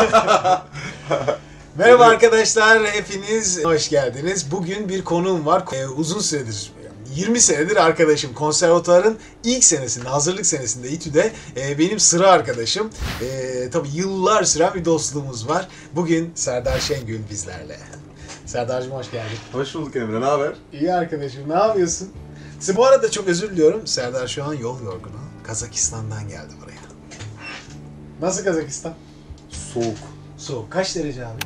Merhaba arkadaşlar, hepiniz hoş geldiniz. Bugün bir konuğum var. Ee, uzun süredir, 20 senedir arkadaşım. Konservatuarın ilk senesinde, hazırlık senesinde İTÜ'de e, benim sıra arkadaşım. E, tabii yıllar süren bir dostluğumuz var. Bugün Serdar Şengül bizlerle. Serdar'cığım hoş geldin. Hoş bulduk Emre, ne haber? İyi arkadaşım, ne yapıyorsun? Size bu arada çok özür diliyorum. Serdar şu an yol yorgunu. Kazakistan'dan geldi buraya. Nasıl Kazakistan? Soğuk. Soğuk. Kaç derece abi?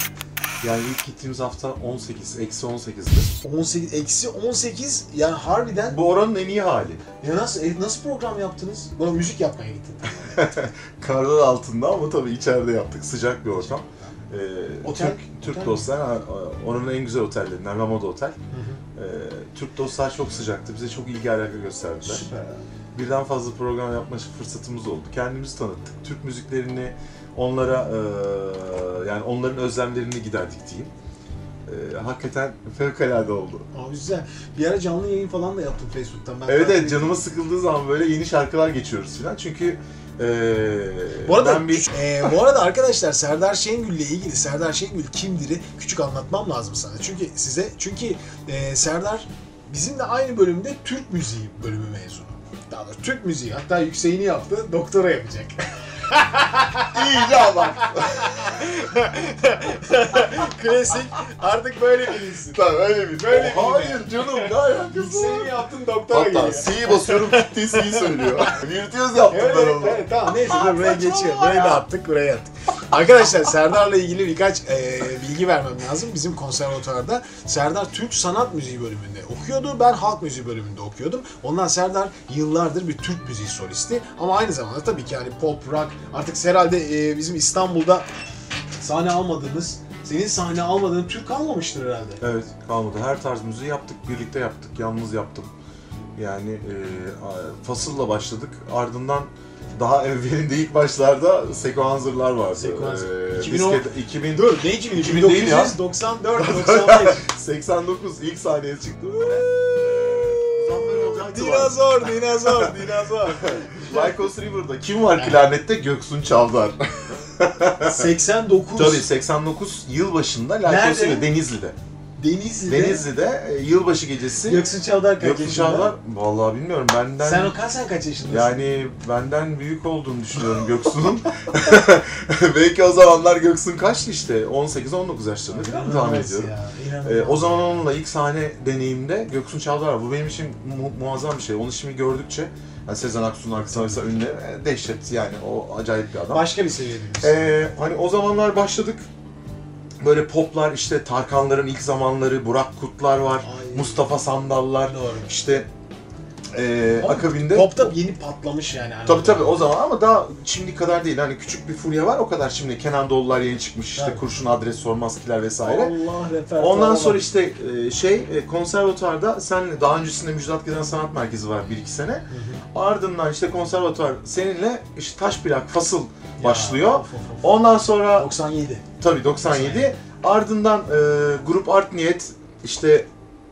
Yani ilk gittiğimiz hafta 18, eksi 18'di. 18, eksi 18 yani harbiden Bu oranın en iyi hali. ya nasıl e, nasıl program yaptınız? Bana müzik yapmaya gittin. Karlar altında ama tabii içeride yaptık. Sıcak bir ortam. Ee, Otel? Türk, Türk Otel dostlar, ha, oranın en güzel otellerinden, Ramada Otel. Ee, Türk dostlar çok sıcaktı. Bize çok ilgi alaka gösterdiler. Süper. Birden fazla program yapma fırsatımız oldu. Kendimizi tanıttık. Türk müziklerini onlara e, yani onların özlemlerini giderdik diyeyim. E, hakikaten fevkalade oldu. Abi güzel. Bir ara canlı yayın falan da yaptım Facebook'tan. Ben Evet evet canıma sıkıldığı zaman böyle yeni şarkılar geçiyoruz falan. Çünkü e, Bu arada, ben bir e, bu arada arkadaşlar Serdar Şengül'le ilgili Serdar Şengül kimdir'i küçük anlatmam lazım sana. Çünkü size çünkü e, Serdar bizimle aynı bölümde Türk müziği bölümü mezunu. Daha doğrusu Türk müziği. Hatta yükseğini yaptı. Doktora yapacak. iyice ama. Klasik. Artık böyle bilinsin. Tamam öyle bir. Böyle bir- Hayır canım ne alakası var? yaptın doktora Hatta geliyor. C'yi basıyorum gittiği C'yi söylüyor. Virtüöz yaptım Evet, ben evet, onu. evet, tamam neyse dur buraya geçiyor. Burayı da attık, buraya attık. Arkadaşlar Serdar'la ilgili birkaç e, bilgi vermem lazım. Bizim konservatuvarda Serdar Türk Sanat Müziği bölümünde okuyordu. Ben Halk Müziği bölümünde okuyordum. Ondan Serdar yıllardır bir Türk müziği solisti. Ama aynı zamanda tabii ki yani pop, rock. Artık herhalde e, bizim İstanbul'da sahne almadığımız, senin sahne almadığın Türk kalmamıştır herhalde. Evet kalmadı. Her tarz müziği yaptık, birlikte yaptık, yalnız yaptım. Yani e, fasılla başladık. Ardından daha evvelinde ilk başlarda Sequenzer'lar vardı. Sequencer. E, 2010 diskete- 2000, Dur ne 2000? 2000 değil ya. 1994, 95. 89 ilk sahneye çıktı. Dinozor, dinozor, dinozor. Lycos River'da kim var klarnette? Göksun Çavdar. 89. Tabii 89 yılbaşında Lycos Nerede? River Denizli'de. Denizli'de. Denizli'de e, yılbaşı gecesi. Göksun Çavdar kaç Göksun yaşında? Çavdar vallahi bilmiyorum benden Sen o kaç sen kaç yaşındasın? Yani benden büyük olduğunu düşünüyorum Göksu'nun. Belki o zamanlar Göksun kaçtı işte? 18-19 yaşlarında falan tahmin İnanılmaz ediyorum. ya, inanılmaz. Ee, o zaman onunla ilk sahne deneyimde Göksun Çavdar var. Bu benim için mu- muazzam bir şey. Onu şimdi gördükçe yani Sezen Aksu'nun arkasında mesela ünlü e, dehşet yani o acayip bir adam. Başka bir seviyede. Ee, hani o zamanlar başladık. Böyle poplar işte Tarkanların ilk zamanları, Burak Kutlar var, Ay. Mustafa Sandallar, Doğru. işte ee, Ama akabinde Pop da yeni patlamış yani. Tabii tabii o zaman ama daha şimdi kadar değil. Hani küçük bir furya var o kadar şimdi. Kenan Doğulular yeni çıkmış işte Evet. kurşun adres sormaz kiler vesaire. Allah repertuar. Ondan sonra işte e, şey e, konservatuvarda senle daha öncesinde Müjdat Gezen Sanat Merkezi var 1-2 sene. Hı hı. Ardından işte konservatuvar seninle işte taş plak fasıl Ya, başlıyor. of, of, of. Ondan sonra 97. tabii 97 ardından e, grup Art Niyet işte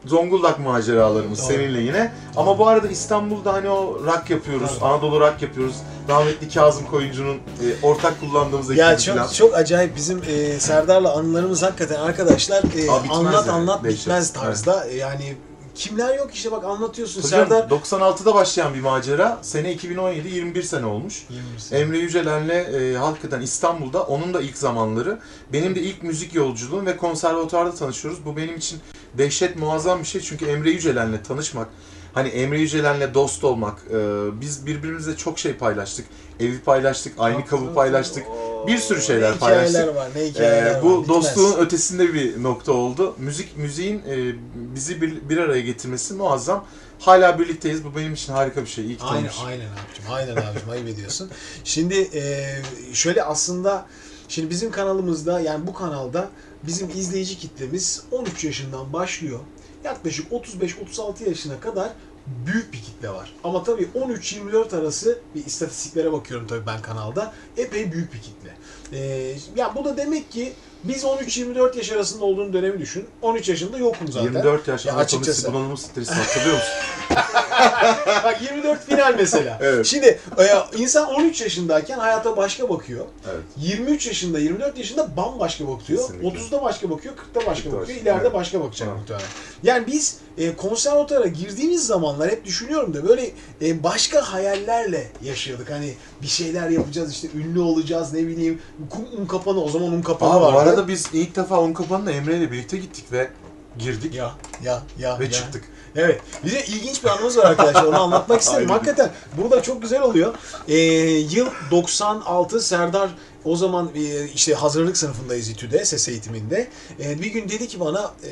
Zonguldak maceralarımız Doğru. seninle yine. Ama bu arada İstanbul'da hani o rock yapıyoruz, Tabii. Anadolu rock yapıyoruz. Rahmetli Kazım Koyuncu'nun e, ortak kullandığımız ekibi Ya falan. çok çok acayip bizim e, Serdar'la anılarımız hakikaten arkadaşlar e, Aa, anlat yani, anlat dehşet. bitmez tarzda. E, Yani kimler yok işte bak anlatıyorsun canım, Serdar. 96'da başlayan bir macera. Sene 2017, 21 sene olmuş. 20 sene. Emre Yücelen'le e, hakikaten İstanbul'da onun da ilk zamanları. Benim de ilk müzik yolculuğum ve konservatuarda tanışıyoruz. Bu benim için dehşet muazzam bir şey. Çünkü Emre Yücelen'le tanışmak, hani Emre Yücelen'le dost olmak, e, biz birbirimizle çok şey paylaştık. Evi paylaştık, aynı kabı paylaştık. Bir sürü şeyler ne paylaştık. var, ne hikayeler Ee, var. bu bitmez. dostluğun ötesinde bir nokta oldu. Müzik müziğin e, bizi bir, bir araya getirmesi muazzam. Hala birlikteyiz. Bu benim için harika bir şey. İyi ki Aynen, tanıştık. aynen abicim, aynen abicim, ayıp ediyorsun. Şimdi e, şöyle aslında, şimdi bizim kanalımızda, yani bu kanalda bizim izleyici kitlemiz 13 yaşından başlıyor. Yaklaşık 35-36 yaşına kadar büyük bir kitle var. Ama tabii 13-24 arası bir istatistiklere bakıyorum tabii ben kanalda. Epey büyük bir kitle. Ee, ya bu da demek ki biz 13-24 yaş arasında olduğunu dönemi düşün. 13 yaşında yokum zaten. 24 yaş Ya açıkçası. bunalımı stresi hatırlıyor musun? Bak 24 final mesela. Evet. Şimdi e, insan 13 yaşındayken hayata başka bakıyor. Evet. 23 yaşında, 24 yaşında bambaşka bakıyor. Kesinlikle. 30'da başka bakıyor, 40'ta başka 40'ta bakıyor, ileride Evet. başka bakacak Evet. muhtemelen. Yani biz e, konservatuvara girdiğimiz zamanlar hep düşünüyorum da böyle e, başka hayallerle yaşıyorduk. Hani bir şeyler yapacağız işte ünlü olacağız ne bileyim. Un, un kapanı o zaman un kapanı Aa, bu vardı. arada biz ilk defa Unkapan'la Emre ile birlikte gittik ve girdik ya ya ya ve ya. çıktık. Evet. Bir de ilginç bir anımız var arkadaşlar. Onu anlatmak istedim. Aynen. Hakikaten burada çok güzel oluyor. Ee, yıl 96 Serdar o zaman e, işte hazırlık sınıfındayız İTÜ'de ses eğitiminde. E, bir gün dedi ki bana e,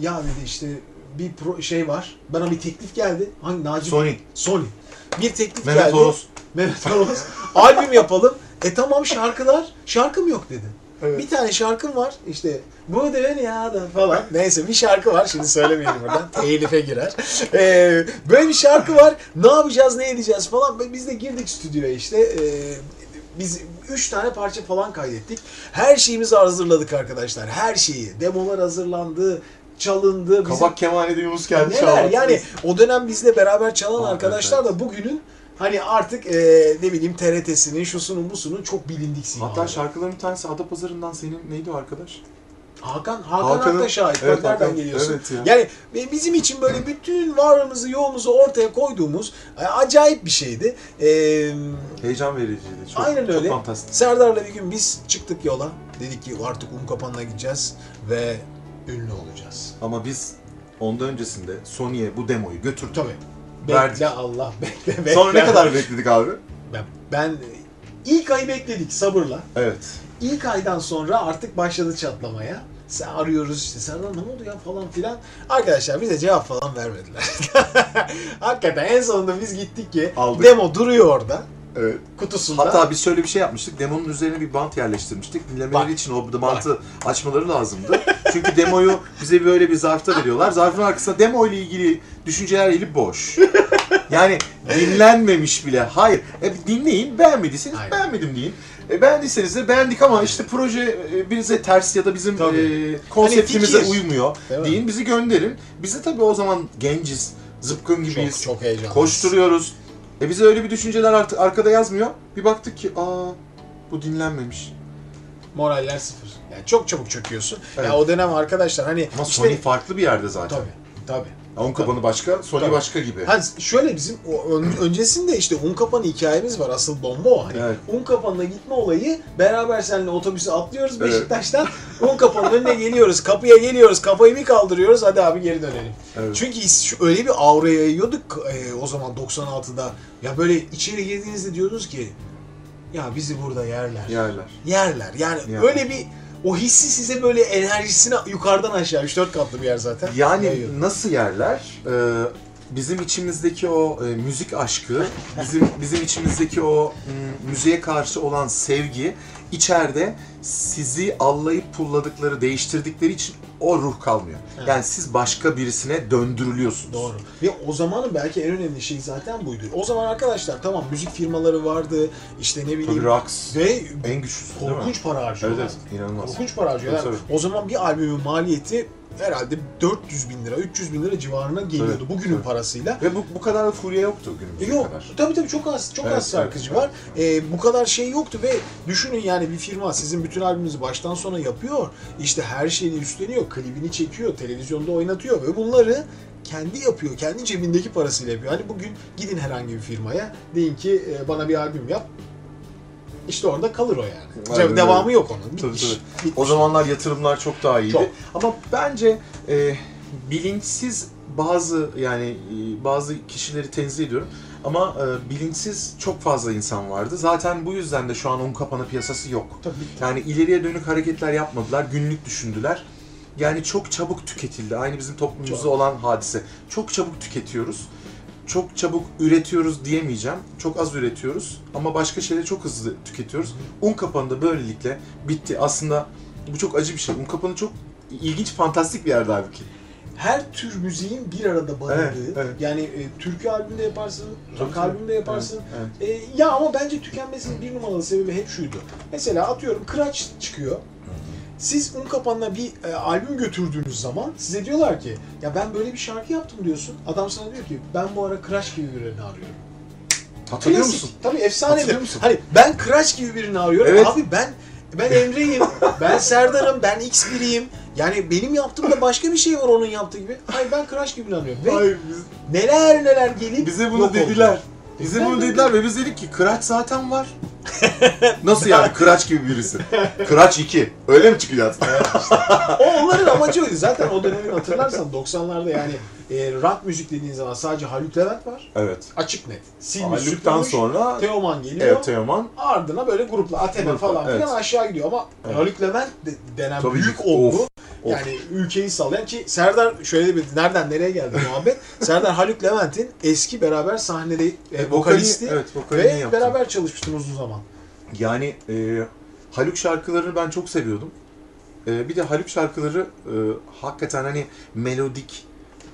ya dedi işte bir pro, şey var. Bana bir teklif geldi. Hangi Naci? Sony, Sony. Bir teklif Mehmet geldi. Oros. Mehmet Oros. Albüm yapalım. E tamam şarkılar. Şarkım yok dedi. Evet. Bir tane şarkım var işte bu dünyada falan. Neyse bir şarkı var şimdi söylemeyelim buradan. Telife girer. Ee, böyle bir şarkı var. Ne yapacağız ne edeceğiz falan. Biz de girdik stüdyoya işte. Ee, biz üç tane parça falan kaydettik. Her şeyimizi hazırladık arkadaşlar. Her şeyi. Demolar hazırlandı. Çalındı. Bizim- Kabak Kemal'de Yunus geldi Neler çaldı. yani o dönem bizle beraber çalan Aa, arkadaşlar evet, da bugünün hani artık e, ne bileyim TRT'sinin şusunun busunun çok bilindik simaları. Hatta şarkıların bir tanesi Adapazarı'ndan senin neydi o arkadaş? Hakan Hakan Hakan'ın- Akta şahit. Evet, Bak nereden Hakan- geliyorsun? evet ya. Yani e, bizim için böyle bütün varlığımızı, yoğumuzu ortaya koyduğumuz e, acayip bir şeydi. E, Heyecan vericiydi. Çok, Aynen çok öyle. fantastik. Serdar'la bir gün biz çıktık yola. Dedik ki artık un kapanına gideceğiz ve ünlü olacağız. Ama biz ondan öncesinde Sony'ye bu demoyu götürdük. Tabii. Verdik. Bekle Allah bekle bekle. Sonra ne kadar bekledik abi? Ben, ben ilk ayı bekledik sabırla. Evet. İlk aydan sonra artık başladı çatlamaya. Sen arıyoruz işte Serdar ne oldu ya falan filan. Arkadaşlar bize cevap falan vermediler. Hakikaten en sonunda biz gittik ki Aldık. demo duruyor orada Evet. kutusunda. Hatta biz şöyle bir şey yapmıştık. Demonun üzerine bir bant yerleştirmiştik. Dinlemeleri Bak. için o bantı açmaları lazımdı. Çünkü demoyu bize böyle bir zarfta veriyorlar. Zarfın arkasında demo ile ilgili düşünceler eli boş. Yani dinlenmemiş bile. Hayır. E, dinleyin. Beğenmediyseniz Aynen. beğenmedim deyin. E, beğendiyseniz de beğendik ama işte proje e, bize ters ya da bizim e, konseptimize Hani fikir. uymuyor Değil mi? deyin. Bizi gönderin. Biz de tabii o zaman genciz. Zıpkın gibiyiz. çok, çok heyecanlı. Koşturuyoruz. E bize öyle bir düşünceler artık arkada yazmıyor. Bir baktık ki aa bu dinlenmemiş. Moraller sıfır. Yani çok çabuk çöküyorsun. Evet. Ya o dönem arkadaşlar hani Ama işte Sony farklı bir yerde zaten. tabii tabii. Onun kapanı başka, Sony Tabii. başka gibi. Hani şöyle bizim öncesinde işte un kapanı hikayemiz var. Asıl bomba o. Hani Evet. un kapanına gitme olayı beraber seninle otobüse atlıyoruz Evet. Beşiktaş'tan. un kapanının önüne geliyoruz. Kapıya geliyoruz. Kafayı bir kaldırıyoruz. Hadi abi geri dönelim. Evet. Çünkü öyle bir aura yayıyorduk e, o zaman 96'da. Ya böyle içeri girdiğinizde diyordunuz ki ya bizi burada yerler. Yerler. Yerler. Yani Yani. öyle bir o hissi size böyle enerjisini yukarıdan aşağı 3-4 katlı bir yer zaten. Yani yayıyordu. nasıl yerler? Ee, bizim içimizdeki o e, müzik aşkı, bizim bizim içimizdeki o m, müziğe karşı olan sevgi içeride sizi allayıp pulladıkları, değiştirdikleri için o ruh kalmıyor. Evet. Yani siz başka birisine döndürülüyorsunuz. Doğru. Ve o zamanın belki en önemli şey zaten buydu. O zaman arkadaşlar tamam müzik firmaları vardı. işte ne bileyim. Tabii Rox Ve en güçlüsü korkunç para Evet, harcıyorlar. evet, inanılmaz. Korkunç para harcıyorlar. Tabii, O zaman bir albümün maliyeti herhalde 400 bin lira, 300 bin lira civarına geliyordu Tabii, bugünün tabii. parasıyla. Ve bu, bu kadar da furya yoktu E günümüze Yok, kadar. tabii tabii çok az, çok Evet, az şarkıcı evet, var. E, bu kadar şey yoktu ve düşünün yani bir firma sizin bütün albümünüzü baştan sona yapıyor. İşte her şeyini üstleniyor, klibini çekiyor, televizyonda oynatıyor ve bunları kendi yapıyor, kendi cebindeki parasıyla yapıyor. Hani bugün gidin herhangi bir firmaya, deyin ki e, bana bir albüm yap. İşte orada kalır o yani. Aynen Devamı yok onun. Tabii, Bitmiş. tabii. Bitmiş. O zamanlar yatırımlar çok daha iyiydi. Çok. Ama bence e, bilinçsiz bazı yani e, bazı kişileri tenzih ediyorum. Ama e, bilinçsiz çok fazla insan vardı. Zaten bu yüzden de şu an un kapanı piyasası yok. Tabii. Yani ileriye dönük hareketler yapmadılar, günlük düşündüler. Yani çok çabuk tüketildi. Aynı bizim toplumumuzda Çok. olan hadise. Çok çabuk tüketiyoruz. Çok çabuk üretiyoruz diyemeyeceğim. Çok az üretiyoruz ama başka şeyleri çok hızlı tüketiyoruz. Un kapanı da böylelikle bitti. Aslında bu çok acı bir şey. Un kapanı çok ilginç, fantastik bir yerde halbuki. her tür müziğin bir arada barındığı, Evet, evet. yani e, türkü albümde yaparsın, rock albümde yaparsın. Evet, E, ya ama bence tükenmesinin bir numaralı sebebi hep şuydu. Mesela atıyorum Kıraç çıkıyor. Siz un kapanına bir e, albüm götürdüğünüz zaman size diyorlar ki ya ben böyle bir şarkı yaptım diyorsun. Adam sana diyor ki ben bu ara Kıraç gibi birini arıyorum. Hatırlıyor Klasik. musun? Tabii efsanedir. Hatırlıyor musun? Hani ben Kıraç gibi birini arıyorum. Evet. Abi ben ben Emre'yim, ben Serdar'ım, ben X biriyim. Yani benim yaptığımda başka bir şey var onun yaptığı gibi. Hayır ben Kıraç gibi inanıyorum. Ve Hayır, biz, neler neler gelip bize bunu yok dediler. oldular. Bize Ben bunu de- dediler ve biz dedik ki Kıraç zaten var. Nasıl yani Kıraç gibi birisi? Kıraç 2. Öyle mi çıkacağız? O onların amacı oydu. Zaten o dönemin hatırlarsan 90'larda yani e, rock müzik dediğin zaman sadece Haluk Levent var. evet. Açık net. Silmiş, Haluk'tan sonra Teoman geliyor. evet Teoman. Ardına böyle grupla Grupla, falan evet. filan aşağı gidiyor ama Evet. Haluk Levent de- denen Tabii büyük olgu. Yani ülkeyi sallayan ki Serdar şöyle bir nereden nereye geldi muhabbet. Serdar Haluk Levent'in eski beraber sahnede e, vokalisti evet, ve yaptım. beraber çalışmıştın uzun zaman. Yani e, Haluk şarkılarını ben çok seviyordum. E, bir de Haluk şarkıları e, hakikaten hani melodik,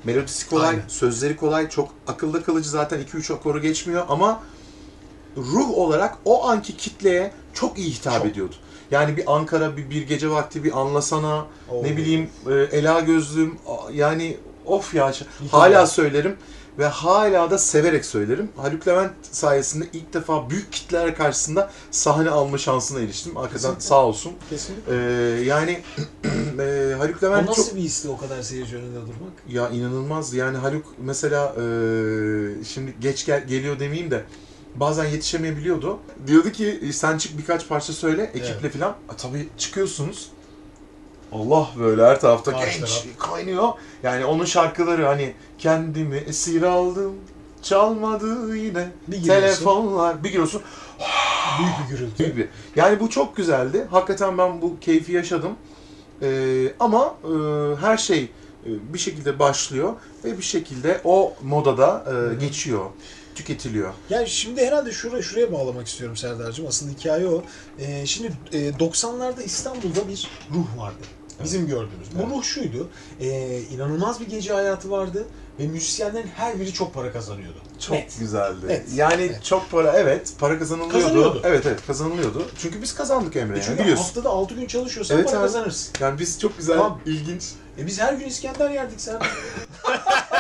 melodisi kolay, Aynen. sözleri kolay, çok akılda kalıcı zaten 2-3 akoru geçmiyor ama ruh olarak o anki kitleye çok iyi hitap Çok. ediyordu. Yani bir Ankara, bir, bir gece vakti, bir anlasana, Oo. ne bileyim e, Ela Gözlüm, yani of ya hala söylerim ve hala da severek söylerim. Haluk Levent sayesinde ilk defa büyük kitleler karşısında sahne alma şansına eriştim. Kesinlikle. sağ olsun. Kesinlikle. Ee, yani e, Haluk O Levent nasıl çok bir histi o kadar seyirci önünde durmak? ya inanılmaz. Yani Haluk mesela e, şimdi geç gel, geliyor demeyeyim de bazen yetişemeyebiliyordu. Diyordu ki sen çık birkaç parça söyle ekiple falan. A, tabii çıkıyorsunuz. Allah böyle her tarafta Karşı genç taraf. kaynıyor. Yani onun şarkıları hani kendimi esir aldım çalmadı yine Bir telefonlar bir giriyorsun Büyük bir gürültü. büyük bir. Yani bu çok güzeldi. Hakikaten ben bu keyfi yaşadım. Ee, ama e, her şey e, bir şekilde başlıyor ve bir şekilde o modada e, geçiyor, tüketiliyor. Yani şimdi herhalde şuraya, şuraya bağlamak istiyorum Serdar'cığım. Asıl hikaye o. Ee, şimdi e, 90'larda İstanbul'da bir ruh vardı. Bizim gördüğümüz. Bu Evet. ruh şuydu. e, inanılmaz bir gece hayatı vardı ve müzisyenlerin her biri çok para kazanıyordu. Çok Net. güzeldi. Evet. Yani Evet. çok para evet para kazanılıyordu. Kazanıyordu. Evet evet kazanılıyordu. Çünkü biz kazandık Emre E yani çünkü biliyorsun. haftada 6 gün çalışıyorsan Evet para abi. kazanırsın. Yani biz çok güzel, Tamam. ilginç. E biz her gün İskender yerdik Serdar.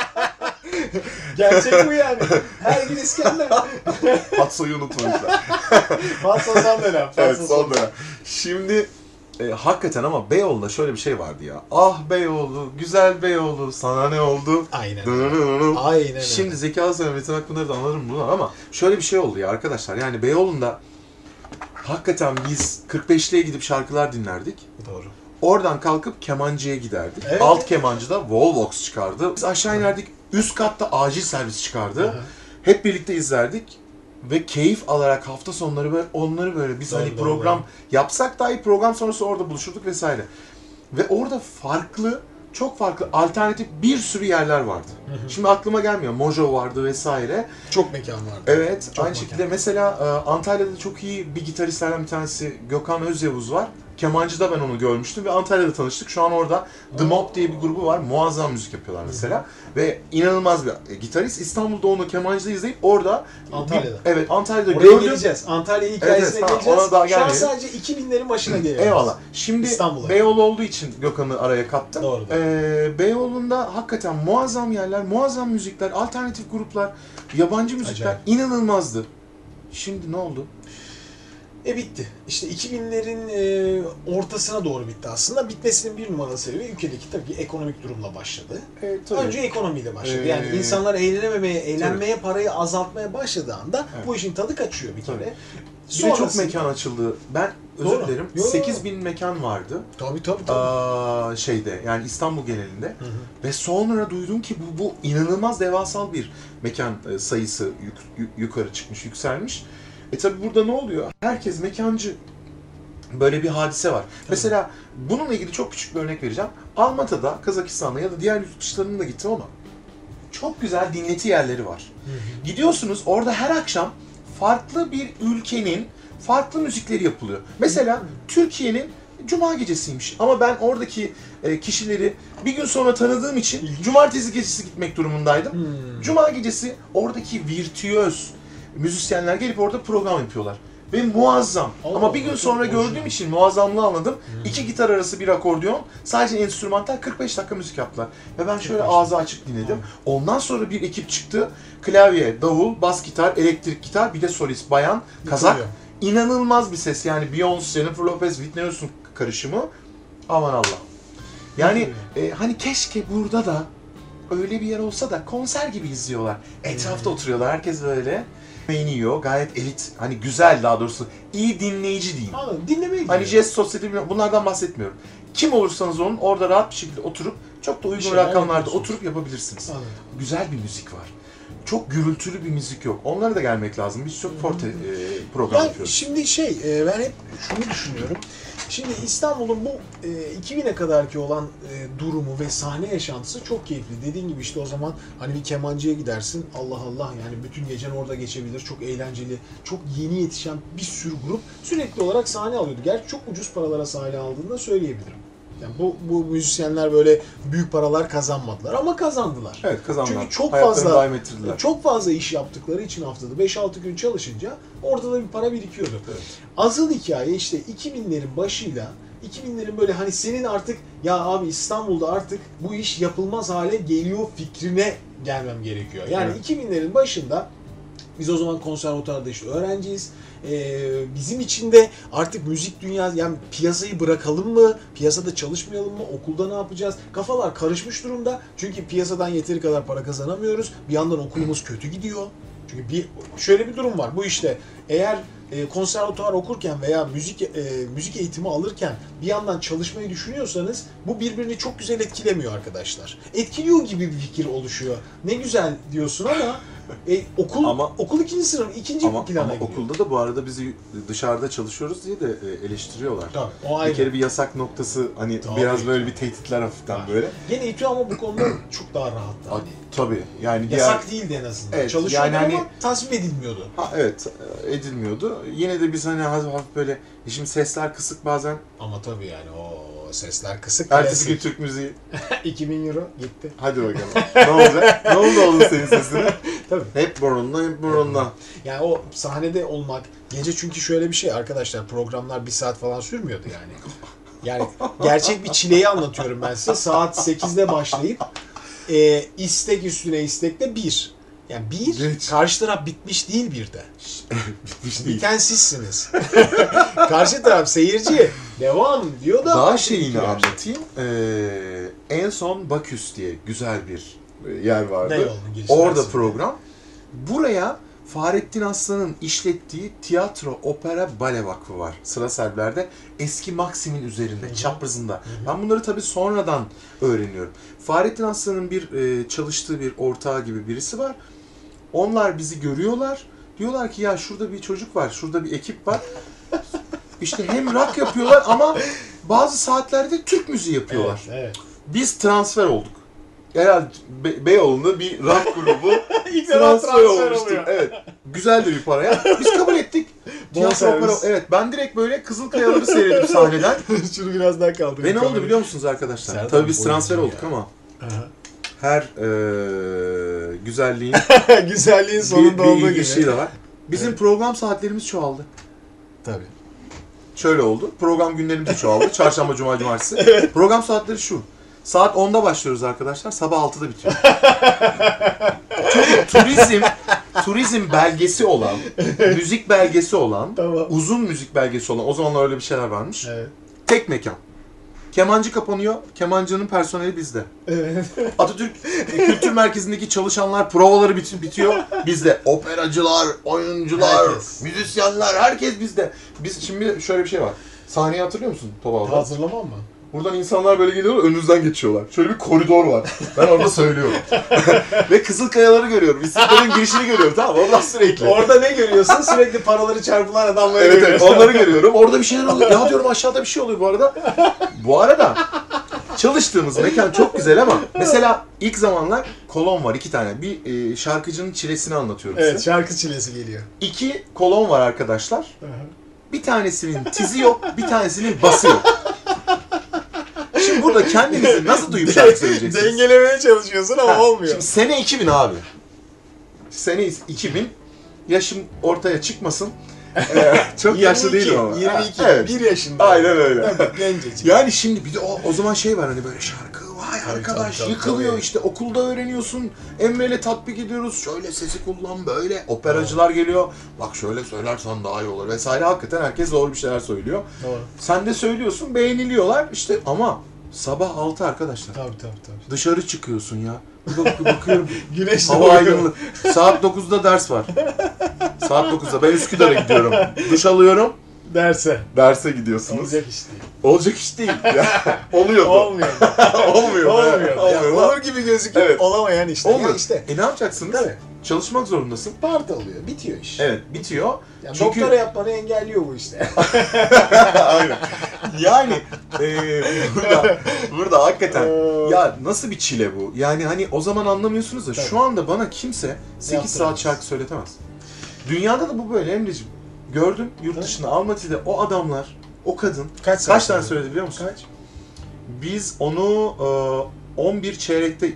Gerçek bu yani. Her gün İskender. Patsoyu unutmamışlar. Fatsa son dönem. Fatsa evet son dönem. Şimdi e, hakikaten ama Beyoğlu'nda şöyle bir şey vardı ya. Ah Beyoğlu, güzel Beyoğlu, sana ne oldu? Aynen. Dınınınının. Aynen. Şimdi Zeki ve Metin Akpınar'ı da anlarım bunlar ama şöyle bir şey oldu ya arkadaşlar. Yani Beyoğlu'nda hakikaten biz 45'liye gidip şarkılar dinlerdik. Doğru. Oradan kalkıp kemancıya giderdik. Evet. Alt kemancıda Volvox çıkardı. Biz aşağı inerdik. Üst katta acil servis çıkardı. Aha. Hep birlikte izlerdik. Ve keyif alarak hafta sonları böyle onları böyle biz Doğru, hani doğru, program doğru. yapsak dahi program sonrası orada buluşurduk vesaire. Ve orada farklı, çok farklı alternatif bir sürü yerler vardı. Şimdi aklıma gelmiyor. Mojo vardı vesaire. Çok mekan vardı. Evet, Çok aynı mekan. şekilde mesela e, Antalya'da çok iyi bir gitaristlerden bir tanesi Gökhan Özyavuz var. Kemancı'da ben onu görmüştüm ve Antalya'da tanıştık. Şu an orada The Mob diye bir grubu var. Muazzam müzik yapıyorlar mesela. Ve inanılmaz bir e, gitarist. İstanbul'da onu kemancıda izleyip orada... Antalya'da. Bir, evet, Antalya'da Oraya gördüm. geleceğiz. Antalya hikayesine Evet, geleceğiz. ona daha Şu an sadece 2000'lerin başına geliyoruz. Eyvallah. Şimdi İstanbul'a. Beyoğlu olduğu için Gökhan'ı araya kattım. Doğru. Ee, Beyoğlu'nda hakikaten muazzam yerler, muazzam müzikler, alternatif gruplar, yabancı müzikler Acayip. inanılmazdı. Şimdi ne oldu? E bitti. İşte 2000'lerin e, ortasına doğru bitti aslında. Bitmesinin bir numaralı sebebi ülkedeki tabii ki ekonomik durumla başladı. E, Önce ekonomiyle başladı. Ee, Yani insanlar eğlenememeye, eğlenmeye, parayı azaltmaya başladığı anda Evet. bu işin tadı kaçıyor bir kere. Tabii. Bir de çok Sonrasında- mekan açıldı. Ben özür Doğru. dilerim. Yo, yo. 8000 mekan vardı. Tabii tabii tabii. Aa, şeyde yani İstanbul genelinde. Hı hı. Ve sonra duydum ki bu, bu inanılmaz devasal bir mekan e, sayısı yuk- yuk- yukarı çıkmış, yükselmiş. E tabi burada ne oluyor? Herkes mekancı. Böyle bir hadise var. Mesela bununla ilgili çok küçük bir örnek vereceğim. Almata'da, Kazakistan'da ya da diğer yurt dışlarına da gittim ama çok güzel dinleti yerleri var. Hı hı. Gidiyorsunuz orada her akşam farklı bir ülkenin farklı müzikleri yapılıyor. Mesela Türkiye'nin Cuma gecesiymiş ama ben oradaki e, kişileri bir gün sonra tanıdığım için Cumartesi gecesi gitmek durumundaydım. Hmm. Cuma gecesi oradaki virtüöz müzisyenler gelip orada program yapıyorlar. ve muazzam. Allah Ama bir gün sonra gördüğüm için muazzamlığı anladım. İki gitar arası bir akordeon, sadece enstrümantal 45 dakika müzik yaptılar. Ve ben şöyle ağzı açık dinledim. Ondan sonra bir ekip çıktı. Klavye, davul, bas gitar, elektrik gitar, bir de solist bayan, kazak. İnanılmaz bir ses. Yani Beyoncé, Jennifer Lopez, Whitney Houston karışımı. Aman Allah. Yani e, hani keşke burada da öyle bir yer olsa da konser gibi izliyorlar. Etrafta oturuyorlar. Herkes böyle yemeğini yiyor. Gayet elit. Hani güzel daha doğrusu. iyi dinleyici diyeyim. Anladım. Dinlemeye Hani. Jest Society bunlardan bahsetmiyorum. Kim olursanız olun orada rahat bir şekilde oturup çok da uygun şeyler rakamlarda oturup yapabilirsiniz. Anladım. Güzel bir müzik var. Çok gürültülü bir müzik yok. Onlara da gelmek lazım. Biz çok forte e, program Ya yapıyoruz. şimdi şey e, ben hep şunu düşünüyorum. Şimdi İstanbul'un bu e, 2000'e kadarki olan e, durumu ve sahne yaşantısı çok keyifli. Dediğin gibi işte o zaman hani bir kemancıya gidersin. Allah Allah yani bütün gecen orada geçebilir. Çok eğlenceli, çok yeni yetişen bir sürü grup sürekli olarak sahne alıyordu. Gerçi çok ucuz paralara sahne aldığını da söyleyebilirim. Yani bu, bu müzisyenler böyle büyük paralar kazanmadılar ama kazandılar. Evet kazandılar. Çünkü çok Hayatlarını fazla daim ettirdiler. çok fazla iş yaptıkları için haftada 5-6 gün çalışınca ortada bir para birikiyordu. Evet. Asıl hikaye işte 2000'lerin başıyla 2000'lerin böyle hani senin artık ya abi İstanbul'da artık bu iş yapılmaz hale geliyor fikrine gelmem gerekiyor. Yani Evet. 2000'lerin başında biz o zaman konservatuarda işte öğrenciyiz. Ee, bizim için de artık müzik dünyası yani piyasayı bırakalım mı? Piyasada çalışmayalım mı? Okulda ne yapacağız? Kafalar karışmış durumda. Çünkü piyasadan yeteri kadar para kazanamıyoruz. Bir yandan okulumuz kötü gidiyor. Çünkü bir şöyle bir durum var. Bu işte eğer e, konservatuvar okurken veya müzik e, müzik eğitimi alırken bir yandan çalışmayı düşünüyorsanız bu birbirini çok güzel etkilemiyor arkadaşlar. Etkiliyor gibi bir fikir oluşuyor. Ne güzel diyorsun ama e, okul Ama- okul ikinci sınıf, ikinci Ama, plana ama okulda da bu arada bizi dışarıda çalışıyoruz diye de e, eleştiriyorlar. Tabii, o Bir kere bir yasak noktası hani Tabii. biraz böyle bir tehditler hafiften böyle. Gene İTÜ ama bu konuda çok daha rahattı. A- Hani. Tabii yani diğer Yasak değildi en azından. Evet, Çalışıyordu yani hani- ama tasvip edilmiyordu. ha, evet e, edilmiyordu. Yine de biz hani hafif, hafif böyle e şimdi sesler kısık bazen. Ama tabii yani o sesler kısık. Ertesi gün. Türk müziği. 2000 euro gitti. Hadi bakalım. ne olacak? ne oldu oğlum senin sesine? Tabii. Hep burunla hep burunla. Yani o sahnede olmak, gece çünkü şöyle bir şey arkadaşlar programlar bir saat falan sürmüyordu yani. Yani gerçek bir çileyi anlatıyorum ben size. Saat 8'de başlayıp e, istek üstüne istekle bir. Yani bir, Geç. karşı taraf bitmiş değil bir de. Bitmiş değil. Biten sizsiniz. karşı taraf seyirci devam diyor da. Daha şeyini bitiyor. anlatayım. Ee, en son Baküs diye güzel bir e, yer vardı. Orada program. Buraya Fahrettin Aslan'ın işlettiği tiyatro, opera, bale vakfı var. Sıra Serbiler'de. Eski Maksim'in üzerinde, Hı hı. çaprazında. Ben bunları tabii sonradan öğreniyorum. Fahrettin Aslan'ın bir e, çalıştığı bir ortağı gibi birisi var. Onlar bizi görüyorlar. Diyorlar ki ya şurada bir çocuk var, şurada bir ekip var. İşte hem rock yapıyorlar ama bazı saatlerde Türk müziği yapıyorlar. Evet, evet. Biz transfer olduk. Herhalde Be- Beyoğlu'nda bir rock grubu transfer, transfer olmuştu. oluyor. Evet. Güzel de bir para. Biz kabul ettik. Tiyatro opera. Evet ben direkt böyle Kızılkayaları seyredip sahneden. Şunu biraz daha kaldır. Ve ne oldu biliyor musunuz arkadaşlar? Serdar Tabii biz transfer ya. olduk ama her eee güzelliğin Güzelliğin bir, sonunda bir olduğu gibi. de var. Bizim Evet. program saatlerimiz çoğaldı. Tabii. Şöyle oldu. Program günlerimiz çoğaldı. Çarşamba, cuma, cumartesi. Program saatleri şu. Saat 10'da başlıyoruz arkadaşlar. Sabah 6'da bitiyor. Çünkü turizm turizm belgesi olan, müzik belgesi olan, Tamam. uzun müzik belgesi olan, o zamanlar öyle bir şeyler varmış. Evet. Tek mekan. Kemancı kapanıyor, kemancının personeli bizde. Evet. Atatürk Kültür Merkezi'ndeki çalışanlar provaları bit- bitiyor. Bizde operacılar, oyuncular, Herkes. müzisyenler herkes bizde. Biz şimdi şöyle bir şey var. Sahneyi hatırlıyor musun Tobal'da? Hazırlamam mı? Buradan insanlar böyle geliyorlar, önünüzden geçiyorlar. Şöyle bir koridor var. Ben orada söylüyorum. Ve Kızılkayaları görüyorum. İstiklal'in girişini görüyorum tamam mı? Oradan sürekli. Orada ne görüyorsun? Sürekli paraları çarpılan adamları Evet evet görüyorsun. onları görüyorum. Orada bir şeyler oluyor. Ya diyorum aşağıda bir şey oluyor bu arada. Bu arada çalıştığımız mekan çok güzel ama mesela ilk zamanlar kolon var iki tane. Bir e, şarkıcının çilesini anlatıyorum Evet size. şarkı çilesi geliyor. İki kolon var arkadaşlar. Bir tanesinin tizi yok, bir tanesinin bası yok. Burada kendinizi nasıl duyup şarkı söyleyeceksiniz? Dengelemeye çalışıyorsun ama Ha, olmuyor. Şimdi sene 2000 abi. Sene 2000. Yaşım ortaya çıkmasın. Çok yaşlı 22, değilim ama. 22, Evet. 1 yaşında. Aynen öyle. Tabii, gencecik. Yani şimdi bir de o, o zaman şey var hani böyle şarkı vay Tabii, arkadaş tabii, tabii, yıkılıyor tabii. işte okulda öğreniyorsun Emre'yle tatbik ediyoruz şöyle sesi kullan böyle operacılar geliyor bak şöyle söylersen daha iyi olur vesaire hakikaten herkes doğru bir şeyler söylüyor. Doğru. Sen de söylüyorsun beğeniliyorlar işte ama sabah 6 arkadaşlar Tabii tabii tabii. dışarı çıkıyorsun ya bak- bakıyorum Güneş hava aydınlık saat 9'da ders var saat 9'da ben Üsküdar'a gidiyorum duş alıyorum Derse. derse gidiyorsunuz. Olacak iş değil. Olacak iş değil. Ya, oluyordu. Olmuyor. Olmuyor. Olmuyor. Ya, Olmuyor. olur gibi gözüküyor. Evet. Olamayan işte. Olmuyor. Ya işte. E ne yapacaksınız? Tabii. Çalışmak zorundasın. Parti oluyor. Bitiyor iş. Evet, bitiyor. Yani Çünkü Doktora yapmanı engelliyor bu işte. Aynen. Yani e, burada burada hakikaten Ee, ya nasıl bir çile bu? Yani hani o zaman anlamıyorsunuz da Tabii. şu anda bana kimse 8 Yaptıramaz. saat şarkı söyletemez. Dünyada da bu böyle Emre'ciğim. Gördüm yurt dışında Almaty'de o adamlar, o kadın Kaç kaç tane söyledi? söyledi biliyor musun? Kaç? Biz onu e, 11 çeyrekte